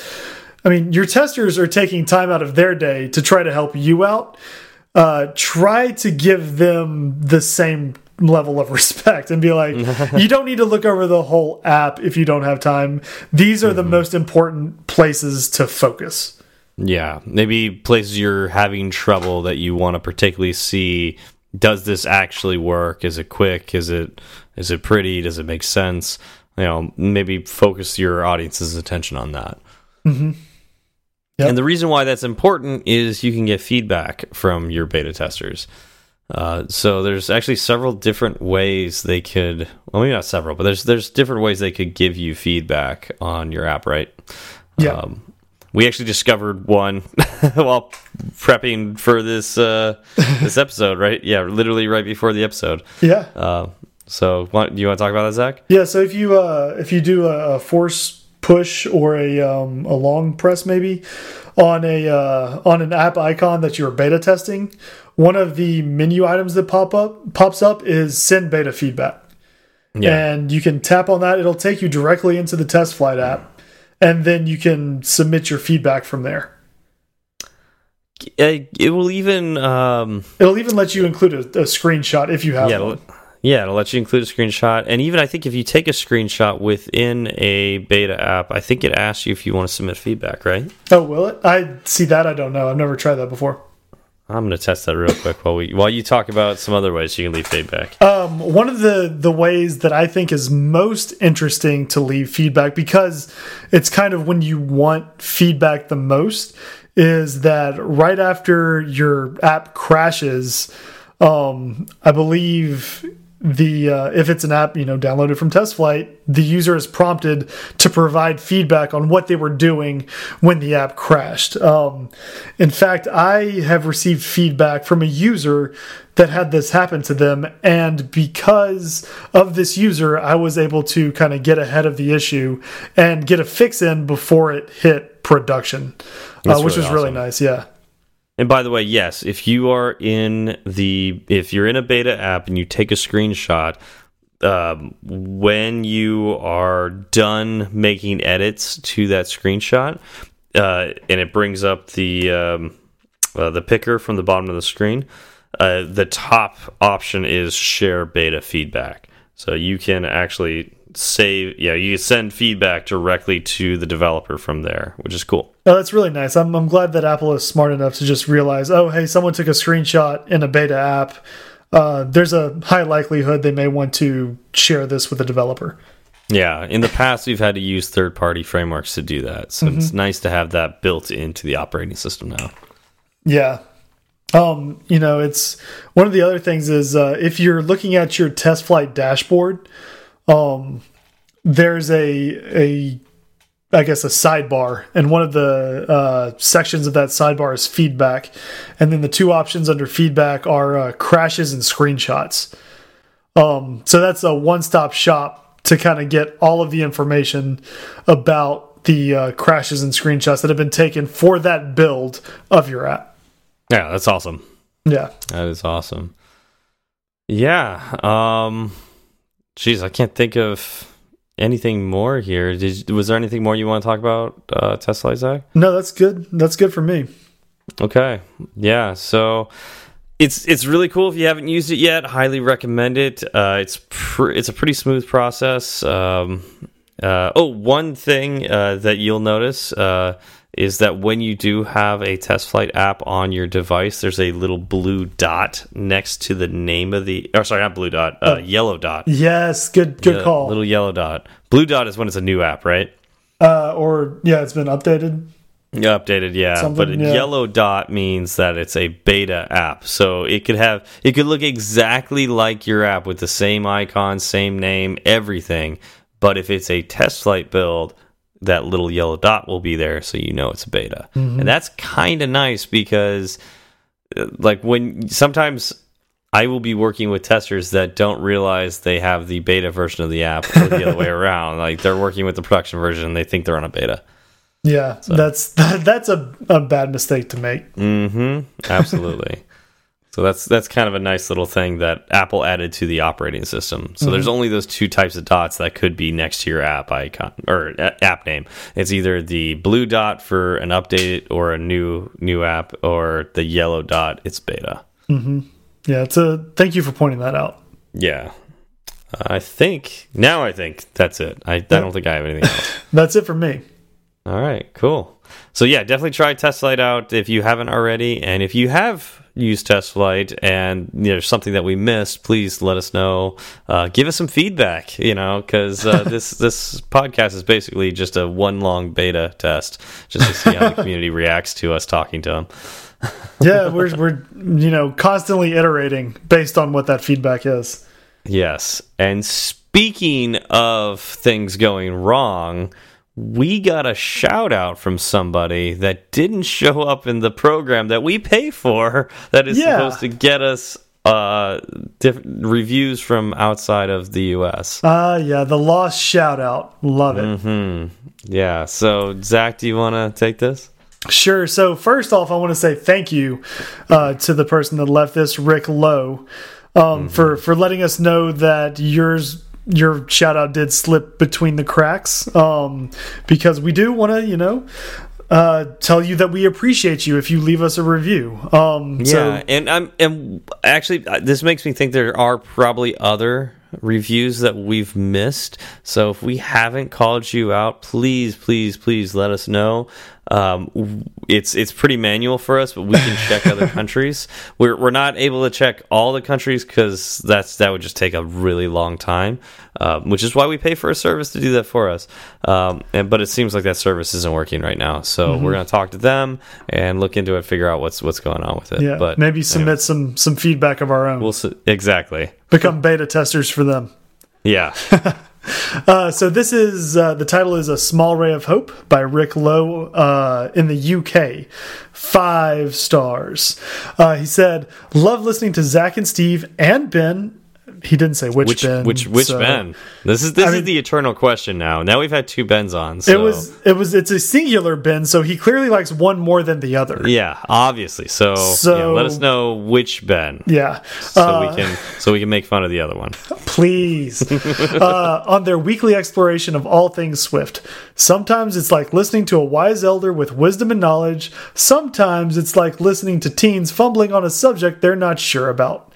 I mean, your testers are taking time out of their day to try to help you out. Uh, try to give them the same level of respect and be like, you don't need to look over the whole app if you don't have time. These are mm -hmm. the mm-hmm. most important places to focus. Yeah, maybe places you're having trouble that you want to particularly see. Does this actually work? Is it quick? Is it is it pretty? Does it make sense? You know, maybe focus your audience's attention on that. Mm -hmm. Yep. And the reason why that's important is you can get feedback from your beta testers. Uh, so there's actually several different ways they could. Well, maybe not several, but there's there's different ways they could give you feedback on your app, right? Yeah. Um, we actually discovered one while prepping for this uh, this episode, right? Yeah, literally right before the episode. Yeah. Uh, so, what, do you want to talk about that, Zach? Yeah. So if you uh, if you do a force push or a um, a long press maybe on a uh, on an app icon that you're beta testing, one of the menu items that pop up pops up is send beta feedback. Yeah. And you can tap on that. It'll take you directly into the test flight app, and then you can submit your feedback from there. It will even um, it'll even let you include a, a screenshot if you have yeah, one. Yeah, it'll let you include a screenshot. And even I think if you take a screenshot within a beta app, I think it asks you if you want to submit feedback, right? Oh, will it? I see that. I don't know. I've never tried that before. I'm going to test that real quick while we while you talk about some other ways you can leave feedback. Um, one of the the ways that I think is most interesting to leave feedback because it's kind of when you want feedback the most is that right after your app crashes, um, I believe the uh, if it's an app you know downloaded from test flight the user is prompted to provide feedback on what they were doing when the app crashed um, in fact i have received feedback from a user that had this happen to them and because of this user i was able to kind of get ahead of the issue and get a fix in before it hit production uh, which really was awesome. really nice yeah and by the way, yes, if you are in the if you're in a beta app and you take a screenshot, um, when you are done making edits to that screenshot, uh, and it brings up the um, uh, the picker from the bottom of the screen, uh, the top option is share beta feedback. So you can actually save yeah you send feedback directly to the developer from there which is cool oh that's really nice. I'm, I'm glad that apple is smart enough to just realize oh hey someone took a screenshot in a beta app. Uh, there's a high likelihood they may want to share this with a developer. Yeah in the past we've had to use third-party frameworks to do that. So mm -hmm. it's mm-hmm. nice to have that built into the operating system now. Yeah. Um you know it's one of the other things is uh, if you're looking at your test flight dashboard um, there's a a I guess a sidebar, and one of the uh, sections of that sidebar is feedback, and then the two options under feedback are uh, crashes and screenshots. Um, so that's a one-stop shop to kind of get all of the information about the uh, crashes and screenshots that have been taken for that build of your app. Yeah, that's awesome. Yeah, that is awesome. Yeah. Um, Jeez, I can't think of anything more here. Did was there anything more you want to talk about uh, TestFlight, Zach? No, that's good. That's good for me. Okay, yeah. So it's it's really cool. If you haven't used it yet, highly recommend it. Uh, it's it's a pretty smooth process. Um, uh, oh, one thing uh, that you'll notice uh, is that when you do have a test flight app on your device, there's a little blue dot next to the name of the, or sorry, not blue dot, uh, uh, yellow dot. Yes, good, good call. Little yellow dot. Blue dot is when it's a new app, right? Uh, or yeah, it's been updated. Yeah, updated, yeah. Something, but yeah. yellow dot means that it's a beta app. So it could have, it could look exactly like your app with the same icon, same name, everything. But if it's a test flight build, that little yellow dot will be there so you know it's a beta. Mm -hmm. And that's kind of nice because uh, like when sometimes I will be working with testers that don't realize they have the beta version of the app or the other way around. Like they're working with the production version and they think they're on a beta. Yeah, so. that's that, that's a, a bad mistake to make. Mm -hmm. Absolutely. So that's that's kind of a nice little thing that Apple added to the operating system. So mm -hmm. there's only those two types of dots that could be next to your app icon or app name. It's either the blue dot for an update or a new new app, or the yellow dot. It's beta. Mm -hmm. Yeah, it's a thank you for pointing that out. Yeah, I think now I think that's it. I, I don't think I have anything else. that's it for me. All right, cool. So yeah, definitely try TestFlight out if you haven't already, and if you have use TestFlight and you know something that we missed, please let us know. Uh, give us some feedback, you know, because uh, this this podcast is basically just a one long beta test, just to see how the community reacts to us talking to them. yeah, we're we're you know constantly iterating based on what that feedback is. Yes, and speaking of things going wrong we got a shout out from somebody that didn't show up in the program that we pay for that is yeah. supposed to get us uh reviews from outside of the US. Uh yeah, the lost shout out. Love it. Mm -hmm. Yeah. So Zach, do you want to take this? Sure. So first off, I want to say thank you uh, to the person that left this, Rick Lowe, um, mm -hmm. for for letting us know that yours your shout out did slip between the cracks um, because we do want to, you know, uh, tell you that we appreciate you if you leave us a review. Um, yeah, so and I'm and actually uh, this makes me think there are probably other reviews that we've missed. So if we haven't called you out, please, please, please let us know. Um, it's it's pretty manual for us, but we can check other countries. We're we're not able to check all the countries because that's that would just take a really long time. Um, which is why we pay for a service to do that for us. Um, and but it seems like that service isn't working right now, so mm -hmm. we're going to talk to them and look into it, figure out what's what's going on with it. Yeah, but maybe submit anyway. some some feedback of our own. We'll exactly become beta testers for them. Yeah. Uh, so this is uh, the title is a small ray of hope by Rick Lowe uh, in the UK. Five stars. Uh, he said, "Love listening to Zach and Steve and Ben he didn't say which, which Ben. Which which so, Ben? This is this I is mean, the eternal question now. Now we've had two Bens on. So. It was it was it's a singular Ben, so he clearly likes one more than the other. Yeah, obviously. So, so yeah, let us know which Ben. Yeah, so uh, we can so we can make fun of the other one. Please, uh, on their weekly exploration of all things Swift. Sometimes it's like listening to a wise elder with wisdom and knowledge. Sometimes it's like listening to teens fumbling on a subject they're not sure about.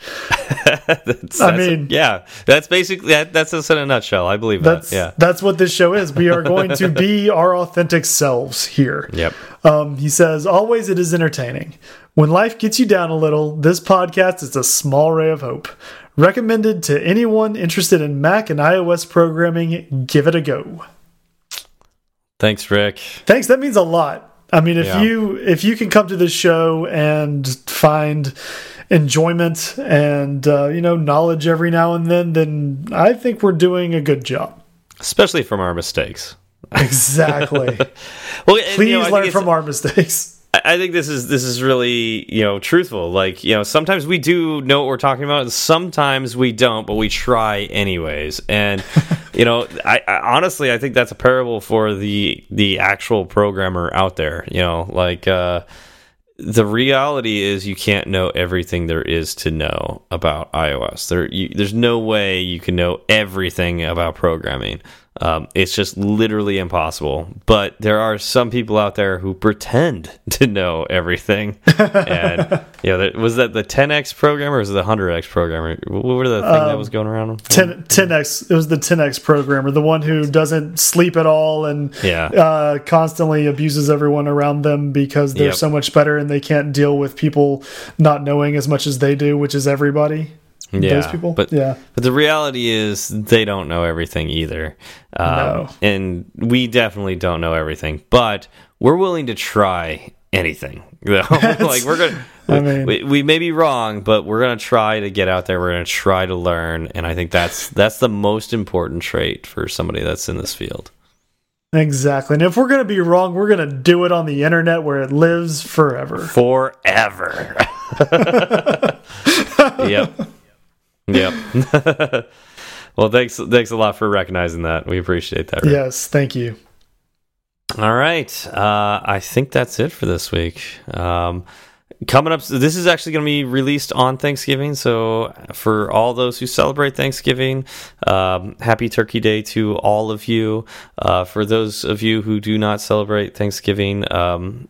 that's, that's I mean, yeah, that's basically that, that's us in a nutshell. I believe that's, that. Yeah, that's what this show is. We are going to be our authentic selves here. Yep. Um, he says, always it is entertaining. When life gets you down a little, this podcast is a small ray of hope. Recommended to anyone interested in Mac and iOS programming. Give it a go. Thanks, Rick. Thanks. That means a lot. I mean, if yeah. you if you can come to this show and find enjoyment and uh, you know knowledge every now and then, then I think we're doing a good job. Especially from our mistakes. Exactly. well, please you know, learn from our mistakes. I think this is this is really you know truthful. Like you know, sometimes we do know what we're talking about, and sometimes we don't, but we try anyways. And you know, I, I, honestly I think that's a parable for the the actual programmer out there. You know, like. uh the reality is you can't know everything there is to know about iOS. There, you, there's no way you can know everything about programming. Um, it's just literally impossible. But there are some people out there who pretend to know everything. and yeah, you know, was that the 10x programmer or was it the 100x programmer? What were the thing um, that was going around? 10, 10x. It was the 10x programmer, the one who doesn't sleep at all and yeah. uh, constantly abuses everyone around them because they're yep. so much better and they can't deal with people not knowing as much as they do, which is everybody yeah, those people. But yeah, but the reality is they don't know everything either. Um, no. and we definitely don't know everything, but we're willing to try anything. like we're gonna. I mean, we, we, may be wrong, but we're gonna try to get out there. We're gonna try to learn, and I think that's that's the most important trait for somebody that's in this field. Exactly. And if we're going to be wrong, we're going to do it on the internet where it lives forever. Forever. yep. Yep. well, thanks thanks a lot for recognizing that. We appreciate that. Rick. Yes, thank you. All right. Uh, I think that's it for this week. Um, coming up, this is actually going to be released on Thanksgiving. So, for all those who celebrate Thanksgiving, um, happy Turkey Day to all of you. Uh, for those of you who do not celebrate Thanksgiving, um,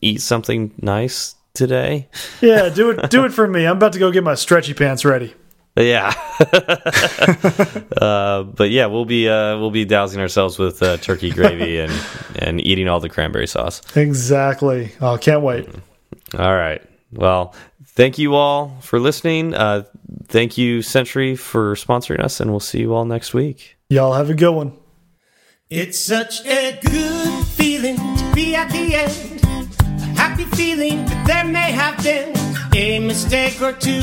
eat something nice today. Yeah, do it. Do it for me. I'm about to go get my stretchy pants ready. Yeah, uh, but yeah, we'll be uh, we'll be dousing ourselves with uh, turkey gravy and and eating all the cranberry sauce. Exactly. Oh, can't wait. All right. Well, thank you all for listening. Uh, thank you, Sentry, for sponsoring us, and we'll see you all next week. Y'all have a good one. It's such a good feeling to be at the end. A happy feeling that there may have been a mistake or two.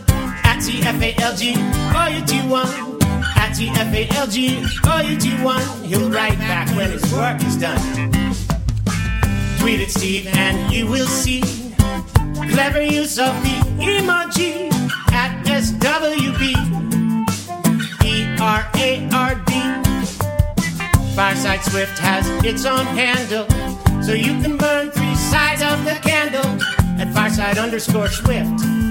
TFALG, or you do one. At TFALG, or you do one. He'll write back when his work is done. Tweet at Steve and you will see clever use of the emoji at SWB. E R A R D. Fireside Swift has its own handle, so you can burn three sides of the candle at Fireside underscore Swift.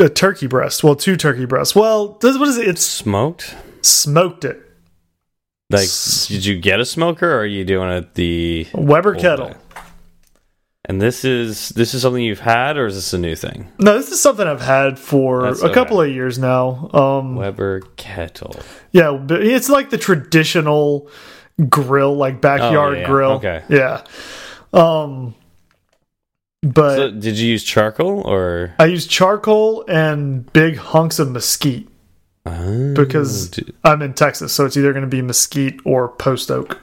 a turkey breast. Well, two turkey breasts. Well, this, what is it? It's Smoked? smoked it. Like, did you get a smoker, or are you doing it the Weber kettle. way? And this is this is something you've had, or is this a new thing? No, this is something I've had for That's a couple of years now. Um, Weber kettle. yeah, but it's like the traditional grill, like backyard Oh, yeah, grill. okay. Yeah. Um, but So, did you use charcoal or I use charcoal and big hunks of mesquite Oh, because did, I'm in Texas, so it's either going to be mesquite or post oak.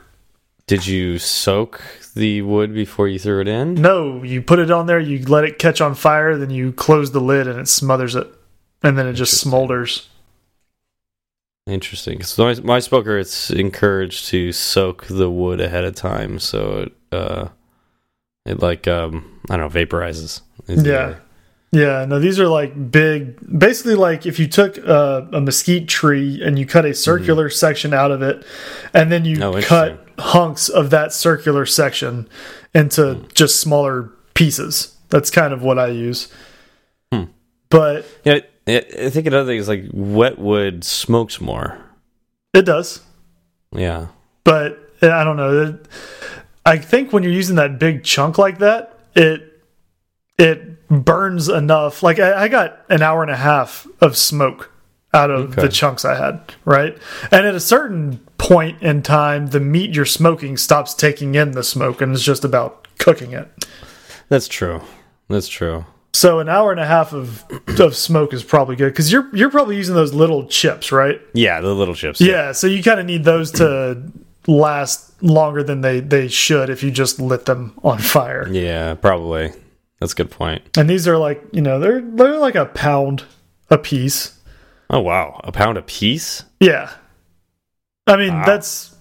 did you soak the wood before you threw it in? No, you put it on there, you let it catch on fire, then you close the lid and it smothers it, and then it just smolders. Interesting. So my, my smoker, it's encouraged to soak the wood ahead of time, so it uh, it like um I don't know vaporizes. Yeah. Yeah, no, these are like big. Basically, like if you took uh, a mesquite tree and you cut a circular section out of it, and then you Mm-hmm. Oh, cut hunks of that circular section into Hmm. just smaller pieces. That's kind of what I use. Hmm. But Yeah, I think another thing is like wet wood smokes more. it does. Yeah. But uh, I don't know. It- I think when you're using that big chunk like that, it it burns enough. Like I, I got an hour and a half of smoke out of Okay. the chunks I had, right? And at a certain point in time, the meat you're smoking stops taking in the smoke and it's just about cooking it. That's true. That's true. So an hour and a half of of smoke is probably good because you're you're probably using those little chips, right? Yeah, the little chips. Yeah, so you kind of need those to last longer than they they should if you just lit them on fire. Yeah, probably. That's a good point. And these are like, you know, they're they're like a pound a piece. Oh wow, a pound a piece. Yeah. I mean, Wow. that's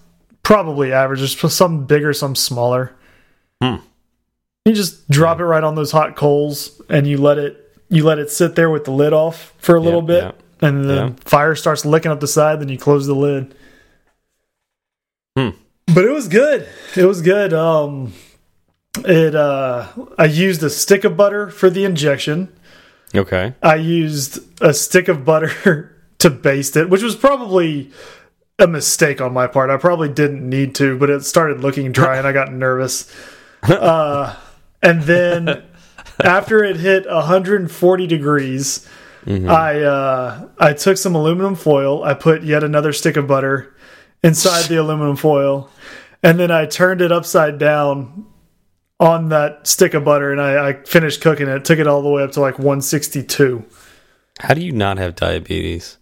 probably average. There's some bigger, some smaller. Hmm. You just drop it right on those hot coals and you let it you let it sit there with the lid off for a little Yeah, bit yeah. and the Yeah. fire starts licking up the side, then you close the lid. Hmm. But it was good. It was good. Um it uh I used a stick of butter for the injection. Okay. I used a stick of butter to baste it, which was probably a mistake on my part. I probably didn't need to, but it started looking dry and I got nervous. Uh, and then after it hit 140 degrees, I uh, I took some aluminum foil. I put yet another stick of butter inside the aluminum foil, and then I turned it upside down on that stick of butter, and I, I finished cooking it. Took it all the way up to like 162. How do you not have diabetes?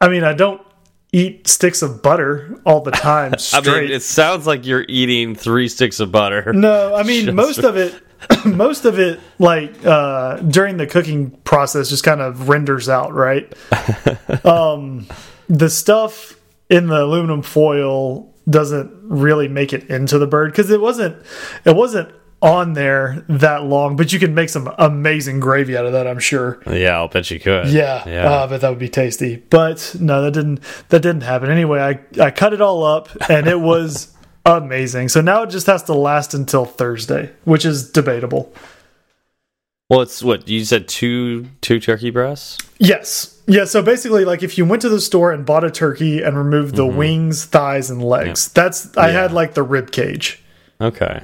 I mean, I don't eat sticks of butter all the time I straight. mean, it sounds like you're eating three sticks of butter. No, I mean most of it most of it like uh during the cooking process just kind of renders out, right? um the stuff in the aluminum foil doesn't really make it into the bird cuz it wasn't it wasn't on there that long, but you can make some amazing gravy out of that, I'm sure. Yeah, I'll bet you could. Yeah, yeah. Uh, but that would be tasty. But no, that didn't that didn't happen. Anyway, I I cut it all up and it was amazing. So now it just has to last until Thursday, which is debatable. well, it's what you said two two turkey breasts. Yes. Yeah, so basically like if you went to the store and bought a turkey and removed the wings, thighs and legs. That's I. Yeah. had like the rib cage. Okay,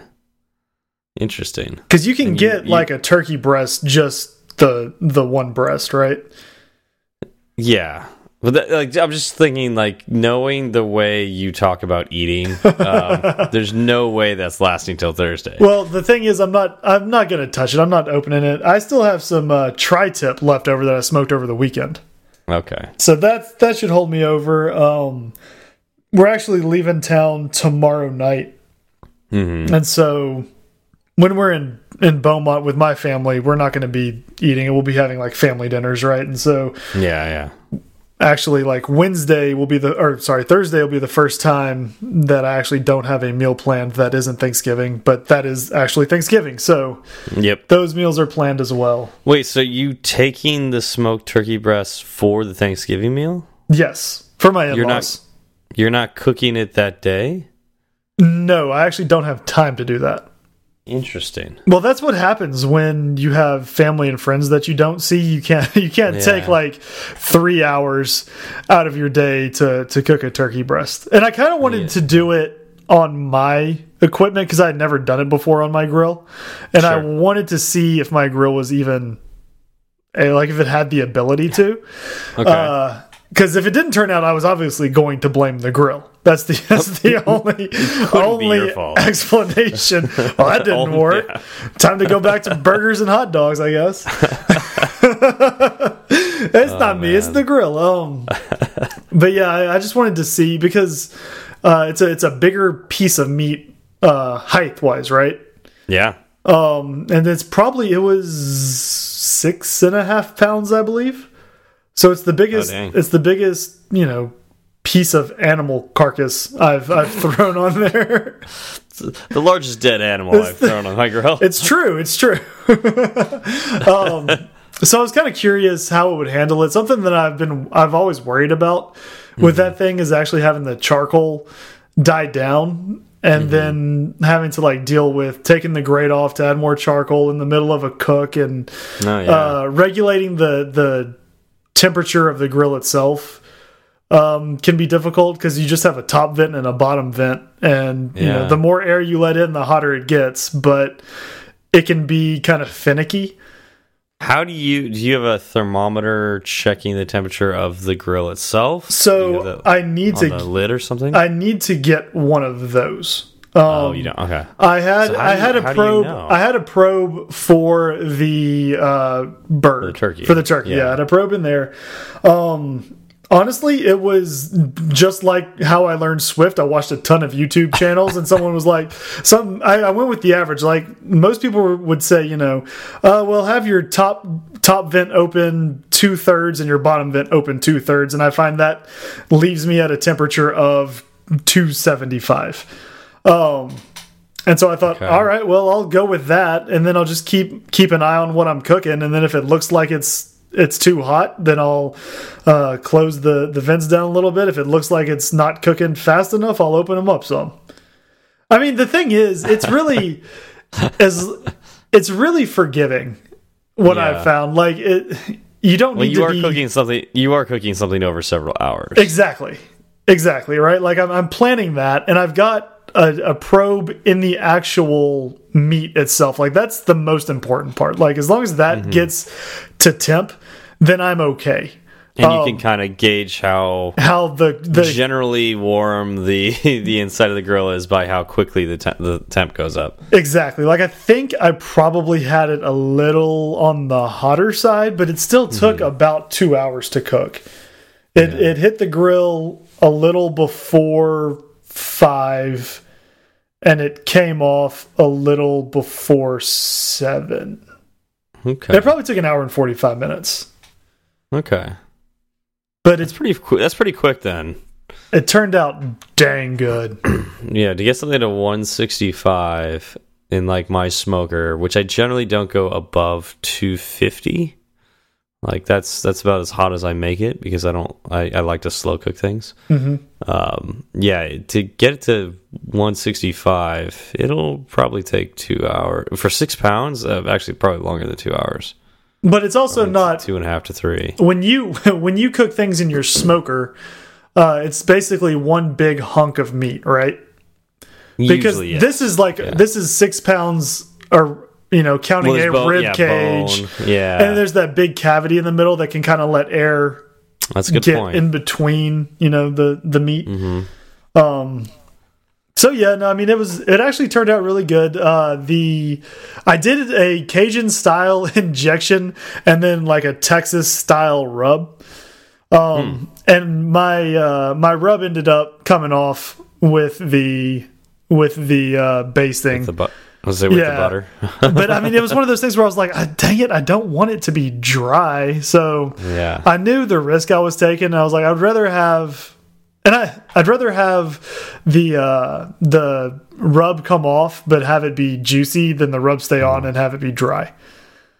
interesting. Cuz you can you- get you- like a turkey breast just the the one breast, right? Yeah, but that, like I'm just thinking, like knowing the way you talk about eating, um, there's no way that's lasting till Thursday. Well, the thing is, I'm not. I'm not going to touch it. I'm not opening it. I still have some uh, tri-tip left over that I smoked over the weekend, okay, so that that should hold me over. Um, we're actually leaving town tomorrow night, hmm and so when we're in in Beaumont with my family, we're not going to be eating it. We'll be having like family dinners, right? And so yeah, yeah. Actually, like Wednesday will be the or sorry Thursday will be the first time that I actually don't have a meal planned that isn't Thanksgiving, but that is actually Thanksgiving. So Yep. those meals are planned as well. Wait, so you taking the smoked turkey breast for the Thanksgiving meal? Yes, for my You're in-laws. You're not cooking it that day? No, I actually don't have time to do that. Interesting. Well, that's what happens when you have family and friends that you don't see. You can't you can't Yeah. take like three hours out of your day to to cook a turkey breast. And I kind of wanted Yeah. to do it on my equipment because I had never done it before on my grill, and I wanted to see if my grill was even eh, like if it had the ability to. Okay. Because if it didn't turn out, I was obviously going to blame the grill. That's the that's the only only explanation. Well, that didn't Oh, work. yeah. Time to go back to burgers and hot dogs, I guess. it's not me; it's Oh, the grill. Um, but yeah, I, I just wanted to see because uh, it's a it's a bigger piece of meat uh, height wise, right? yeah. Um, and it's probably it was six and a half pounds, I believe. So it's the biggest. Oh, it's the biggest, you know, piece of animal carcass I've I've thrown on there. The largest dead animal I've thrown on my grill. It's true. It's true. um, so I was kind of curious how it would handle it. Something that I've been I've always worried about with that thing is actually having the charcoal die down and then having to like deal with taking the grate off to add more charcoal in the middle of a cook and Oh, yeah. uh, regulating the the temperature of the grill itself um, can be difficult because you just have a top vent and a bottom vent, and you know the more air you let in, the hotter it gets. But it can be kind of finicky. How do you do you have a thermometer checking the temperature of the grill itself? You So I need to lid or something? I need to get one of those. Um, oh, you don't. Okay. I had So I had you- a do you probe know? I had a probe for the uh bird For the turkey. for the turkey yeah. Yeah. I had a probe in there um honestly it was just like how I learned Swift. I watched a ton of YouTube channels and someone was like some I, I went with the average. Like most people would say you know uh well have your top top vent open two thirds and your bottom vent open two thirds and I find that leaves me at a temperature of 275 um and so I thought, Okay. all right, well, I'll go with that, and then I'll just keep keep an eye on what I'm cooking, and then if it looks like it's it's too hot, then I'll uh, close the the vents down a little bit. If it looks like it's not cooking fast enough, I'll open them up some. I mean, the thing is, it's really as it's really forgiving. What Yeah. I've found, like it, you don't Well, need you to are be cooking something. You are cooking something over several hours. Exactly. Exactly, right? Like I'm I'm planning that and I've got a, a probe in the actual meat itself. Like that's the most important part. Like as long as that Mm-hmm. gets to temp, then I'm okay. And you can kind of gauge how How the the generally warm the the inside of the grill is by how quickly the temp, the temp goes up. exactly like I think I probably had it a little on the hotter side, but it still took Mm-hmm. about two hours to cook. It it hit the grill a little before five, and it came off a little before seven. Okay. It probably took an hour and forty five minutes, Okay. but it's pretty quick. That's pretty quick then. it turned out dang good. Yeah, to get something to 165 in like my smoker, which I generally don't go above 250. Like that's that's about as hot as I make it because I don't I, I like to slow cook things. hmm Um, yeah, to get it to 165, it'll probably take two hours for six pounds. Uh, actually, probably longer than two hours. But it's also not Two and a half to three. when you when you cook things in your smoker. Uh, it's basically one big hunk of meat, right? Because Usually, yeah. this is like this is six pounds, or you know, counting Well, a bone- rib yeah, cage, bone, yeah, and there's that big cavity in the middle that can kind of let air that's a good get point. in between, you know, the the meat. Mm-hmm. Um. So yeah, no, I mean it was it actually turned out really good. Uh, the I did a Cajun style injection and then like a Texas style rub. Um, and my uh, my rub ended up coming off with the with the uh, basting. the bu- was it with Yeah. the butter? but I mean, it was one of those things where I was like, "Ah, "Dang it, I don't want it to be dry." So yeah. I knew the risk I was taking. I was like, I'd rather have, and I I'd rather have the uh, the rub come off, but have it be juicy than the rub stay on and have it be dry.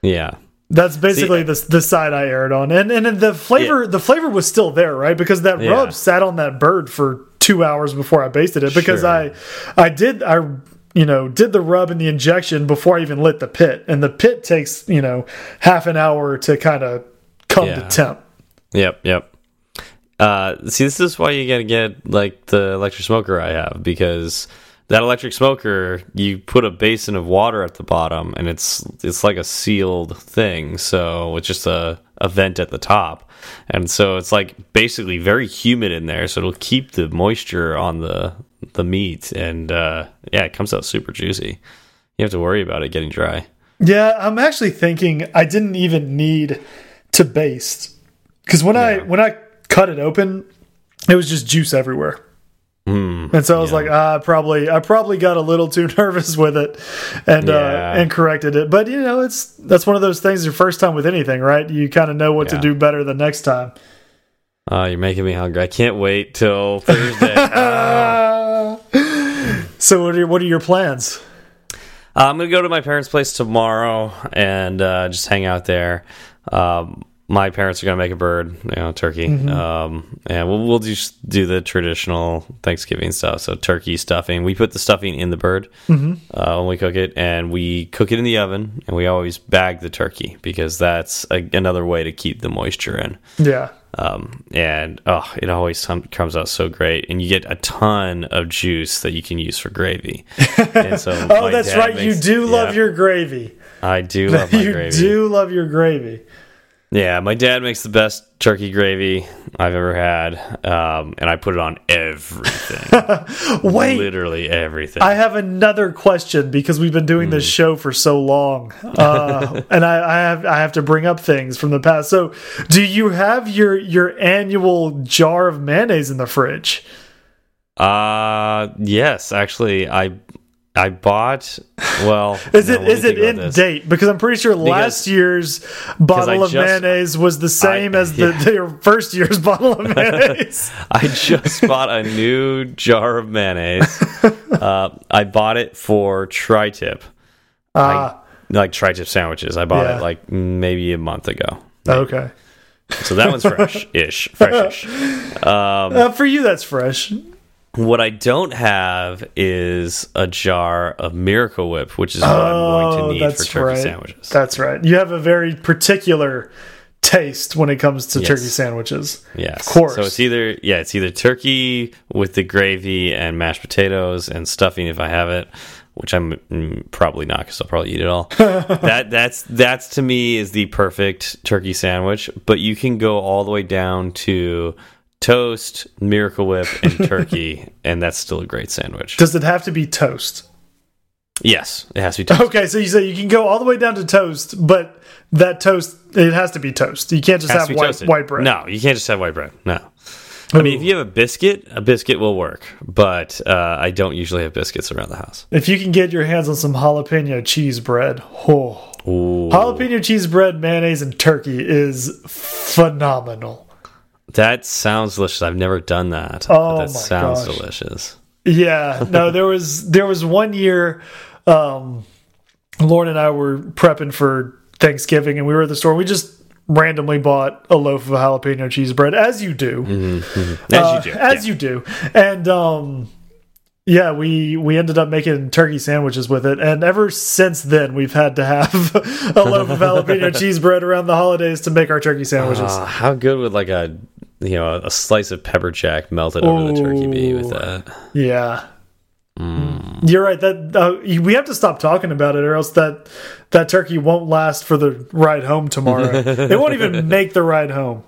yeah. That's basically the the side I aired on, and and the flavor the flavor was still there, right? Because that Yeah. rub sat on that bird for two hours before I basted it. Because Sure. I I did I you know did the rub and the injection before I even lit the pit, and the pit takes you know half an hour to kind of come Yeah. to temp. Yep, yep. Uh, see, this is why you gotta get like the electric smoker I have because that electric smoker, you put a basin of water at the bottom, and it's it's like a sealed thing. So it's just a a vent at the top, and so it's like basically very humid in there. So it'll keep the moisture on the the meat, and uh, yeah, it comes out super juicy. You have to worry about it getting dry. Yeah, I'm actually thinking I didn't even need to baste because when I when I cut it open, it was just juice everywhere. Mm, And so I was like, ah, I probably, I probably got a little too nervous with it, and Yeah. uh, and corrected it. But you know, it's that's one of those things. Your first time with anything, right? You kind of know what to do better the next time. uh, you're making me hungry. I can't wait till Thursday. Ah. So what are what are your plans? Uh, I'm gonna go to my parents' place tomorrow and uh, just hang out there. Um, my parents are gonna make a bird, you know, turkey, um, and we'll we'll just do the traditional Thanksgiving stuff. So turkey stuffing. We put the stuffing in the bird uh, when we cook it, and we cook it in the oven, and we always bag the turkey because that's a, another way to keep the moisture in. Yeah, Um, and oh, it always comes out so great, and you get a ton of juice that you can use for gravy. And so, oh, that's right. you makes- do love yeah. your gravy. I do love my you gravy. do love your gravy. Yeah, my dad makes the best turkey gravy I've ever had, um, and I put it on everything. Wait, literally everything. I have another question because we've been doing Hmm. this show for so long, uh, and I, I have I have to bring up things from the past. So, do you have your your annual jar of mayonnaise in the fridge? uh yes, actually, I I bought. Well, Is it let it in this. date? Because I'm pretty sure last year's bottle of just- mayonnaise was the same as the, yeah. the first year's bottle of mayonnaise. I just bought a new jar of mayonnaise. uh, I bought it for tri-tip, Ah, like tri-tip sandwiches. I bought Yeah. it like maybe a month ago. okay. So that one's fresh-ish, fresh-ish. Um, Uh, for you, that's fresh. What I don't have is a jar of Miracle Whip, which is what I'm going Oh, to need that's for turkey right. sandwiches. That's right. You have a very particular taste when it comes to Yes. turkey sandwiches. Yes, Of course. So it's either yeah, it's either turkey with the gravy and mashed potatoes and stuffing if I have it, which I'm mm, probably not because I'll probably eat it all. that that's that's to me is the perfect turkey sandwich. But you can go all the way down to toast, Miracle Whip, and turkey, and that's still a great sandwich. Does it have to be toast? yes, it has to be toast. Okay, so you say you can go all the way down to toast, but that toast it has to be toast. You can't just have white, toasted. white bread. No, you can't just have white bread. No. I mean, if you have a biscuit, a biscuit will work, but uh, I don't usually have biscuits around the house. If you can get your hands on some jalapeno cheese bread, oh, Ooh. jalapeno cheese bread, mayonnaise, and turkey is phenomenal. That sounds delicious. I've never done that. Oh that my sounds gosh. delicious. Yeah, no, there was there was one year, um, Lauren and I were prepping for Thanksgiving, and we were at the store. We just randomly bought a loaf of jalapeno cheese bread, as you do, As Uh, you do. as yeah. you do, and um, yeah, we we ended up making turkey sandwiches with it, and ever since then we've had to have a loaf of jalapeno cheese bread around the holidays to make our turkey sandwiches. Uh, how good would like a you know a slice of pepper jack melted over the turkey be with that? Yeah. Mm. You're right. That uh, we have to stop talking about it, or else that that turkey won't last for the ride home tomorrow. it won't even make the ride home.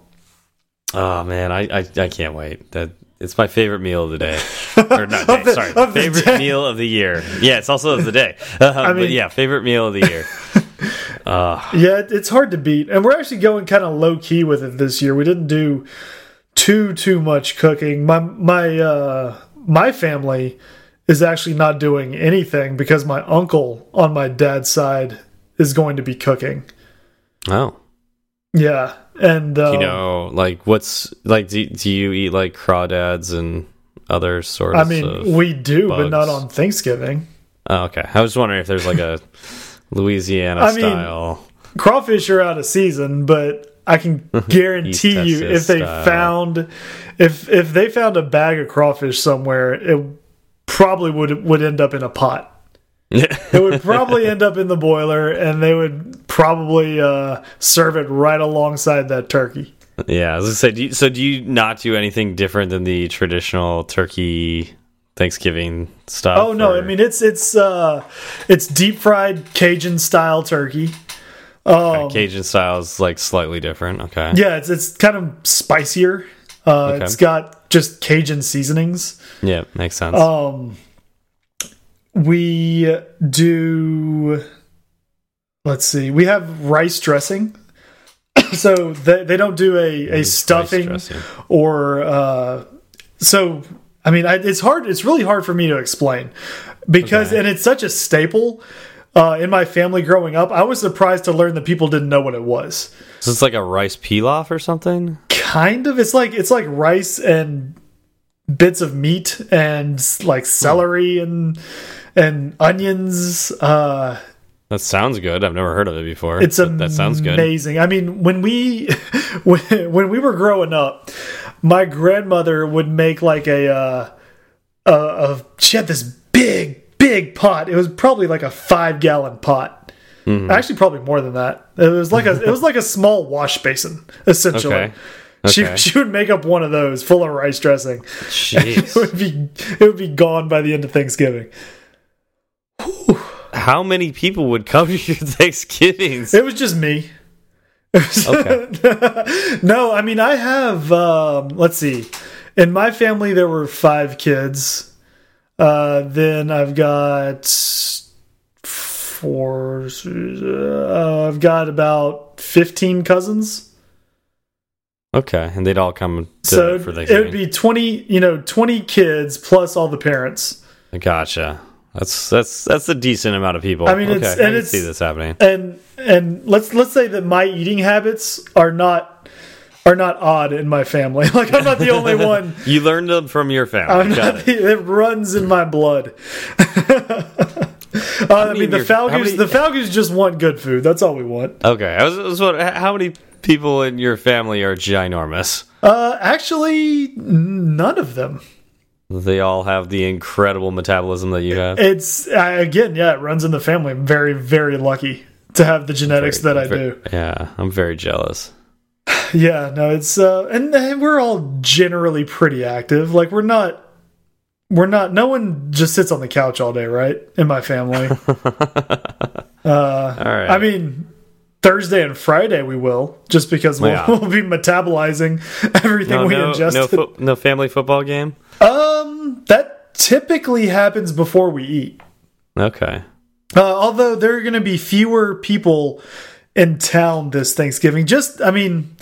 Oh man, I, I I can't wait. That it's my favorite meal of the day. Or not day, the- sorry, favorite day. meal of the year. Yeah, it's also of the day. Uh, but mean- yeah, favorite meal of the year. Yeah, it- it's hard to beat, and we're actually going kind of low key with it this year. We didn't do too too much cooking. My my uh, my family is actually not doing anything because my uncle on my dad's side is going to be cooking. Oh, Yeah, and um, you know, like what's like? Do, do you eat like crawdads and other sorts? I mean, we do, but not on Thanksgiving. Oh, okay. I was wondering if there's like a Louisiana I mean, style. crawfish are out of season, but I can guarantee you if they style. found if if they found a bag of crawfish somewhere, it probably would would end up in a pot. It would probably end up in the boiler, and they would probably uh, serve it right alongside that turkey. yeah, I was gonna say. Do you, so do you not do anything different than the traditional turkey Thanksgiving stuff? Oh no, or- I mean it's it's uh, it's deep fried Cajun style turkey. Cajun style is like slightly different. Okay. Yeah, it's it's kind of spicier. Uh, Okay. It's got just Cajun seasonings. Yeah, makes sense. Um, we do. Let's see. We have rice dressing. so they they don't do a a stuffing or uh. So I mean, I, it's hard. It's really hard for me to explain because Okay. and it's such a staple. Uh, in my family growing up, I was surprised to learn that people didn't know what it was. So it's like a rice pilaf or something. kind of it's like it's like rice and bits of meat and like celery and and onions uh That sounds good. I've never heard of it before. it's but that sounds good. amazing i mean when we when, when we were growing up my grandmother would make like a uh a, a she had this big big pot it was probably like a five gallon pot Mm-hmm. actually probably more than that it was like a it was like a small wash basin essentially Okay. She Okay. she would make up one of those full of rice dressing. Jeez. It would be it would be gone by the end of Thanksgiving. How many people would come to your Thanksgivings? It was just me. Okay. no, I mean I have um let's see. In my family there were 5 kids. Uh then I've got four uh, I've got about 15 cousins. Okay, and they'd all come to So for it would be 20, you know, 20 kids plus all the parents. Gotcha. That's that's that's a decent amount of people. I mean, okay, it's- I and can it's- see this happening. and and let's let's say that my eating habits are not are not odd in my family. Like I'm not the only one. You learned them from your family. Not it. it runs in my blood. uh, I mean, the Falgouts. The Falgouts just want good food. That's all we want. Okay, I was, I was wondering, how many people in your family are ginormous? Uh, actually, none of them. They all have the incredible metabolism that you have. It's uh, again, yeah, it runs in the family. I'm very, very lucky to have the genetics that I Very- do. Yeah, I'm very jealous. Yeah, no, it's uh, and, and we're all generally pretty active. Like we're not, we're not. No one just sits on the couch all day, right? In my family. uh, All right. I mean, Thursday and Friday we will, just because we'll, Yeah. we'll be metabolizing everything no, we no, ingested. no, no family football game. um, that typically happens before we eat. Okay. Uh, although there are going to be fewer people in town this Thanksgiving. Just, I mean,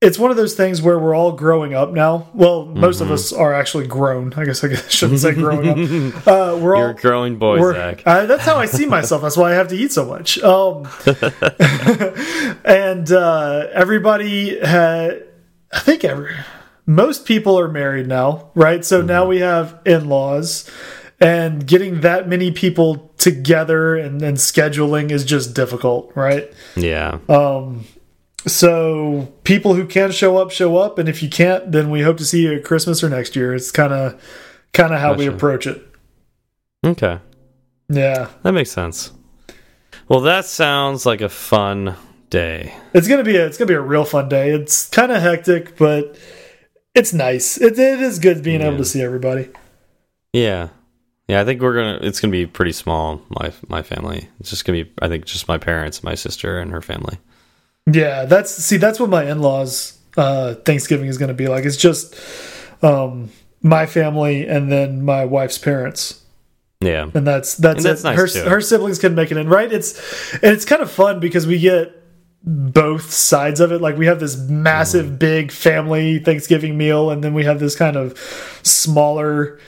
it's one of those things where we're all growing up now. Well, most Mm-hmm. of us are actually grown. I guess I shouldn't say growing up. Uh, we're You're all growing boy, we're- Zach. uh, that's how I see myself. That's why I have to eat so much. Um, and uh, everybody had, I think every, most people are married now, right? So now we have in laws, and getting that many people together and, and scheduling is just difficult, right? Yeah. Um, so people who can show up, show up, and if you can't, then we hope to see you at Christmas or next year. It's kind of kind of how we approach it. Okay. Yeah. That makes sense. Well, that sounds like a fun day. It's gonna be a it's gonna be a real fun day. It's kind of hectic, but it's nice. It, it is good being able to see everybody. Yeah. Yeah, I think we're gonna. It's gonna be pretty small. My my family. It's just gonna be. I think just my parents, my sister, and her family. Yeah, that's see that's what my in laws uh, Thanksgiving is gonna be like. It's just um, my family and then my wife's parents. Yeah. and that's that's, And that's it. nice, her too. her siblings can make it in, right? It's and it's kind of fun because we get both sides of it. Like we have this massive, Mm-hmm. big family Thanksgiving meal, and then we have this kind of smaller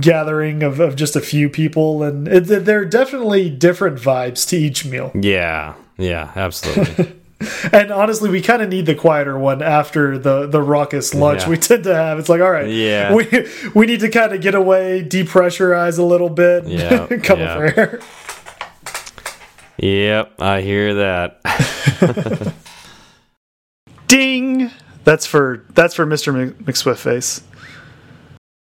gathering of, of just a few people, and it, there are definitely different vibes to each meal. Yeah. Yeah. Absolutely. And honestly, we kind of need the quieter one after the the raucous lunch Yeah. we tend to have. It's like, all right, Yeah. we we need to kind of get away, depressurize a little bit, Yeah, come yeah. over here. yep. I hear that. Ding. That's for that's for Mr. Mc- McSwift face.